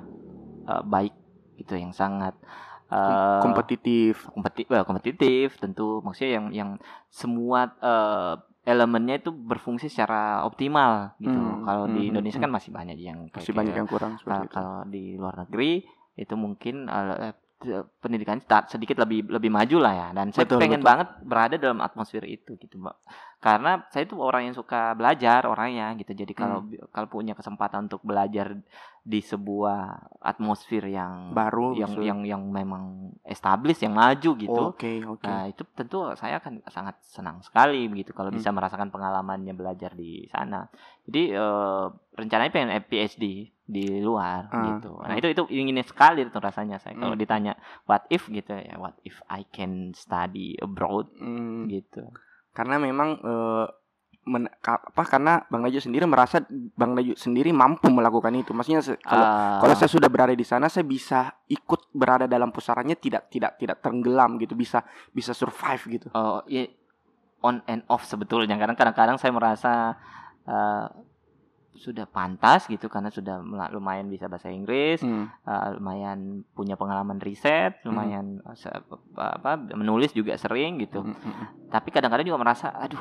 eh, baik gitu, yang sangat eh, kompetitif kompeti- well, kompetitif tentu maksudnya yang yang semua eh, elemennya itu berfungsi secara optimal gitu. Hmm, Kalau hmm, di hmm, Indonesia hmm. kan masih banyak yang kayak- masih banyak kayak- yang kurang seperti Kal- itu. kalau di luar negeri itu mungkin eh, pendidikan sedikit lebih lebih maju lah ya dan saya Betul, pengen betul. banget berada dalam atmosfer itu gitu mbak karena saya itu orang yang suka belajar orangnya gitu jadi kalau Hmm. kalau punya kesempatan untuk belajar di sebuah atmosfer yang baru yang maksud- yang yang memang established yang maju gitu oke oke Nah, itu tentu saya akan sangat senang sekali begitu kalau Hmm. bisa merasakan pengalamannya belajar di sana. Jadi eh, rencananya pengen PhD di luar Ah, gitu. ah. Nah, itu itu ingin sekali itu rasanya saya kalau Hmm. ditanya what if? gitu ya, what if I can study abroad? Hmm, gitu. karena memang eh, men- apa karena Bang Naju sendiri merasa Bang Naju sendiri mampu melakukan itu. Maksudnya kalau Ah, kalau saya sudah berada di sana saya bisa ikut berada dalam pusarannya tidak tidak tidak tenggelam gitu. Bisa bisa survive gitu. Oh, iya, on and off sebetulnya. Karena kadang-kadang saya merasa eh, sudah pantas gitu karena sudah lumayan bisa bahasa Inggris Hmm, uh, lumayan punya pengalaman riset, lumayan uh, se- apa menulis juga sering gitu. hmm, hmm, hmm. Tapi kadang-kadang juga merasa, aduh,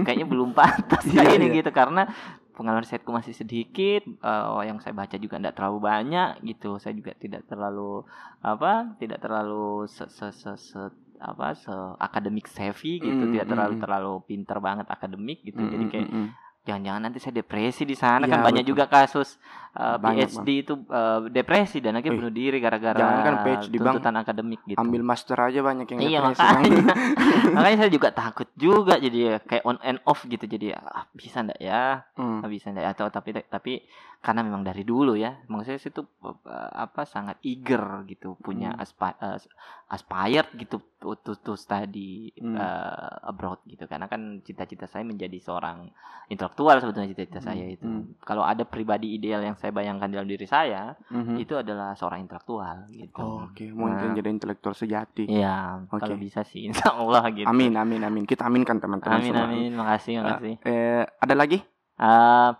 kayaknya belum pantas kayak ini iya. gitu karena pengalaman risetku masih sedikit, uh, yang saya baca juga tidak terlalu banyak gitu. Saya juga tidak terlalu apa, tidak terlalu se, se, se, se- apa se akademik savvy gitu, Mm, tidak terlalu terlalu pinter banget akademik gitu. Hmm, Jadi hmm, kayak hmm, hmm. Jangan-jangan nanti saya depresi di sana Iya, kan banyak betul. juga kasus uh, Banyak, PhD itu uh, depresi dan akhirnya bunuh diri gara-gara jangankan PhD, Bang. tuntutan akademik gitu. ambil master aja banyak yang iya depresi, Bang. makanya makanya saya juga takut juga jadi ya, kayak on and off gitu jadi ah, bisa ndak ya Hmm, Ah, bisa ndak ya? atau tapi tapi karena memang dari dulu ya maksudnya saya tuh uh, apa sangat eager gitu punya Hmm. aspi- uh, aspired gitu to, to, to study Hmm. uh, abroad gitu karena kan cita-cita saya menjadi seorang intelektual sebetulnya cita-cita Hmm, saya itu hmm. kalau ada pribadi ideal yang saya bayangkan dalam diri saya mhm. itu adalah seorang intelektual gitu Oh, Oke, mau Nah. jadi intelektual sejati. Iya, Oke. kalau bisa sih, insya Allah gitu. Amin, amin, amin. Kita aminkan teman-teman amin, semua. amin. Makasih, makasih. Eh, ada lagi? Eh,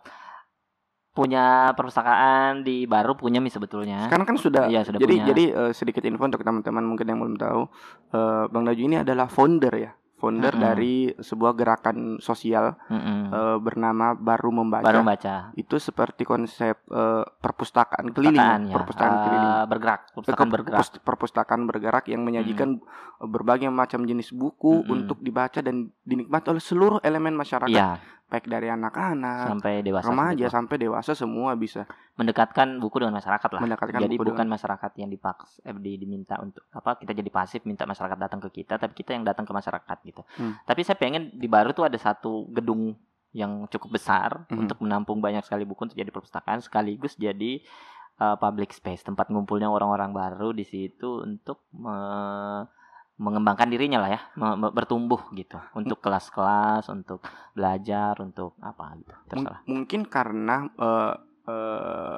punya perpustakaan di baru punya mi sebetulnya. Sekarang kan sudah. Iya, sudah jadi punya. jadi eh, sedikit info untuk teman-teman mungkin yang belum tahu, eh, Bang Daju ini adalah founder ya, founder Mm-mm. dari sebuah gerakan sosial Mm-mm. eh, bernama Baru Membaca. baru baca Itu seperti konsep eh, perpustakaan keliling, perpustakaan ya perpustakaan Eh, keliling. bergerak perpustakaan ke- bergerak perpust- perpustakaan bergerak yang menyajikan eh, berbagai macam jenis buku Mm-mm. untuk dibaca dan dinikmati oleh seluruh elemen masyarakat, iya baik dari anak-anak, sampai dewasa remaja seperti itu. sampai dewasa semua bisa mendekatkan buku dengan masyarakat lah mendekatkan jadi buku bukan masyarakat yang dipaks eh, di- diminta untuk apa kita jadi pasif minta masyarakat datang ke kita tapi kita yang datang ke masyarakat gitu Hmm. tapi saya pengen di baru tuh ada satu gedung yang cukup besar Mhm. untuk menampung banyak sekali buku untuk jadi perpustakaan sekaligus jadi uh, public space tempat ngumpulnya orang-orang baru di situ untuk me- mengembangkan dirinya lah ya bertumbuh gitu untuk kelas-kelas untuk belajar untuk apa gitu terserah mungkin karena eh, eh,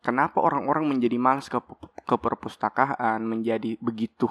kenapa orang-orang menjadi malas ke ke perpustakaan menjadi begitu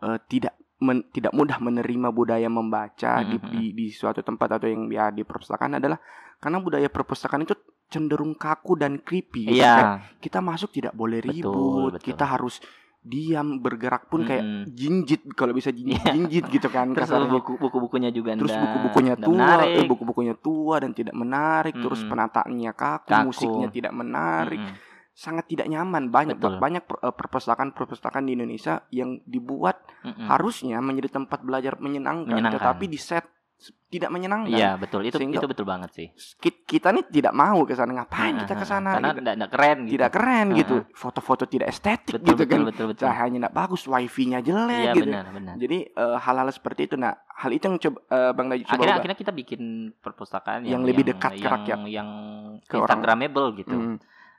eh, tidak men- tidak mudah menerima budaya membaca di, Mhm. di di suatu tempat atau yang ya di perpustakaan adalah karena budaya perpustakaan itu cenderung kaku dan creepy iya kita masuk tidak boleh Betul, ribut betul. kita harus diam bergerak pun kayak Mm-mm. jinjit kalau bisa jinjit, Iya. jinjit gitu kan terus kasarnya. buku buku-bukunya juga terus buku-bukunya ndak tua, eh, buku-bukunya tua dan tidak menarik, terus Mm-mm. penataannya kaku, Kaku. musiknya tidak menarik, Mm-mm. sangat tidak nyaman. Banyak Betul. banyak eh, perpustakaan-perpustakaan di Indonesia yang dibuat Mm-mm. harusnya menjadi tempat belajar menyenangkan, Menyenangkan. tetapi di set tidak menyenangkan. Iya betul itu Sehingga- itu betul banget sih. Ki- Kita nih tidak mau ke sana, ngapain kita ke sana? Karena gitu. ndak ndak keren gitu. Tidak keren Ah, gitu, foto-foto tidak estetik betul, gitu betul, kan, betul betul cahayanya tidak bagus, wifi-nya jelek Iya gitu. benar benar. Jadi eh, hal-hal seperti itu, nah hal itu yang coba eh, Bang Najib coba Akhirnya ubah. akhirnya kita bikin perpustakaan Yang yang, lebih dekat ke yang, rakyat. yang Ke orang. instagramable gitu. Mm.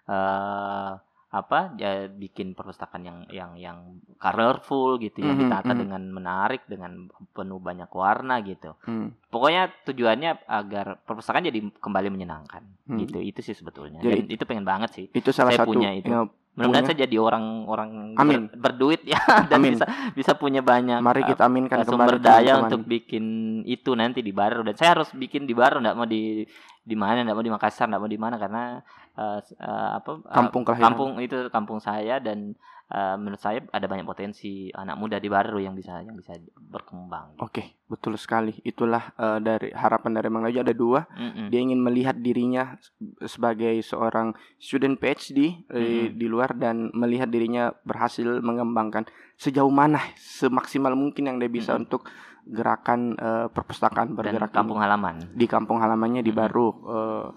eh apa ya bikin perpustakaan yang yang yang colorful gitu yang Mhm, ditata mhm. dengan menarik dengan penuh banyak warna gitu Hmm. pokoknya tujuannya agar perpustakaan jadi kembali menyenangkan Hmm. gitu itu sih sebetulnya Jadi- dan itu pengen banget sih Itu salah Saya satu punya itu. ya, mudah-mudahan saya jadi orang-orang ber- Amin. berduit ya dan Amin. bisa bisa punya banyak mari kita aminkan uh, sumber daya teman-teman. untuk bikin itu nanti di Baru dan saya harus bikin di Baru nggak mau di di mana nggak mau di Makassar nggak mau di mana karena uh, uh, apa uh, kampung kelahiran. kampung itu kampung saya dan uh, menurut saya ada banyak potensi anak muda di Baru yang bisa yang bisa berkembang. Oke, betul sekali. Itulah eh, dari harapan dari Bang Najib ada dua. Mm-mm. Dia ingin melihat dirinya sebagai seorang student PhD eh, Mm-mm. di luar dan melihat dirinya berhasil mengembangkan sejauh mana semaksimal mungkin yang dia bisa Mm-mm. untuk gerakan eh, perpustakaan dan bergerak kampung ini. halaman. di kampung halamannya di Mm-mm. Baru. Eh,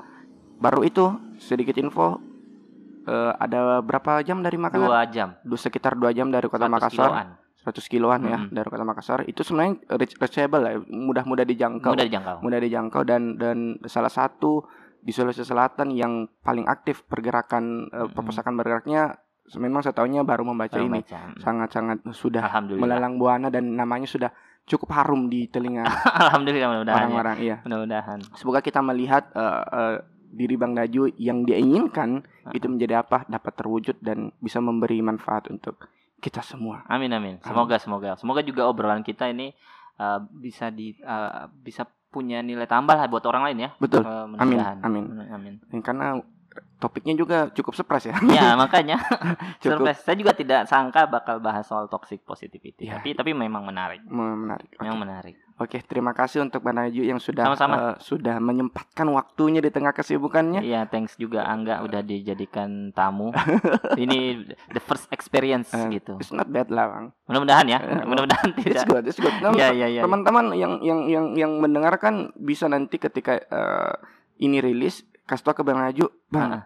baru itu sedikit info eh, ada berapa jam dari Makassar? Dua jam. Dua, sekitar dua jam dari kota 100 Makassar. kiloan. 100 kiloan ya Mm-mm. dari kota Makassar itu sebenarnya reach- reachable ya mudah-mudah dijangkau Mudah dijangkau. mudah dijangkau dan dan salah satu di Sulawesi Selatan yang paling aktif pergerakan eh, Mm-mm. perpustakaan bergeraknya memang saya tahunya baru membaca Baru ini sangat-sangat sudah melalang buana dan namanya sudah cukup harum di telinga Alhamdulillah mudah-mudahan. ya. orang-orang iya Mudah-mudahan. semoga kita melihat eh, eh, diri Bang Daju yang dia inginkan Ah. itu menjadi apa dapat terwujud dan bisa memberi manfaat untuk kita semua Amin amin. Semoga semoga semoga juga obrolan kita ini uh, bisa di uh, bisa punya nilai tambah lah buat orang lain ya. betul Uh, Amin, amin. Amin. karena topiknya juga cukup surprise ya Ya makanya surprise. Saya juga tidak sangka bakal bahas soal toxic positivity. Ya. Tapi tapi memang menarik. menarik. Memang menarik. Oke, terima kasih untuk Bang Daju yang sudah Sama-sama. eh, sudah menyempatkan waktunya di tengah kesibukannya Iya, thanks juga Angga udah dijadikan tamu. Ini the first experience Eh, gitu. it's not bad lah Bang Mudah-mudahan ya. Eh, Mudah-mudahan it's tidak. good it's good Nah, Iya iya iya. teman-teman yang yang yang yang mendengarkan bisa nanti ketika eh, ini rilis kasih tau ke Bang Daju Bang Ah.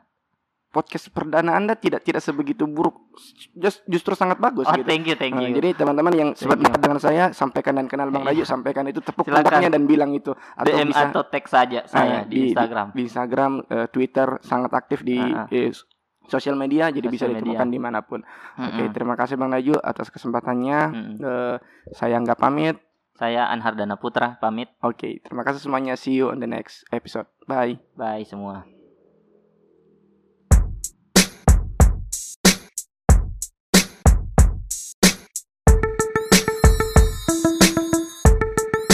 Podcast perdana Anda tidak tidak sebegitu buruk just, justru sangat bagus Oh, gitu thank you, thank Nah, you. jadi teman-teman yang sempat dekat dengan saya sampaikan dan kenal Bang Iya. Daju sampaikan itu tepuk pundaknya dan bilang itu atau DM bisa atau tag saja Ah, saya di, Instagram. di Instagram, eh, Twitter sangat aktif di Ah, ah. eh, sosial media, jadi bisa Sosial ditemukan di mana pun. Oke, Mm-mm. terima kasih Bang Naju atas kesempatannya. Mm-mm. Eh, saya nggak pamit. Saya Anhardana Putra pamit. Oke, terima kasih semuanya. See you on the next episode. Bye. Bye semua.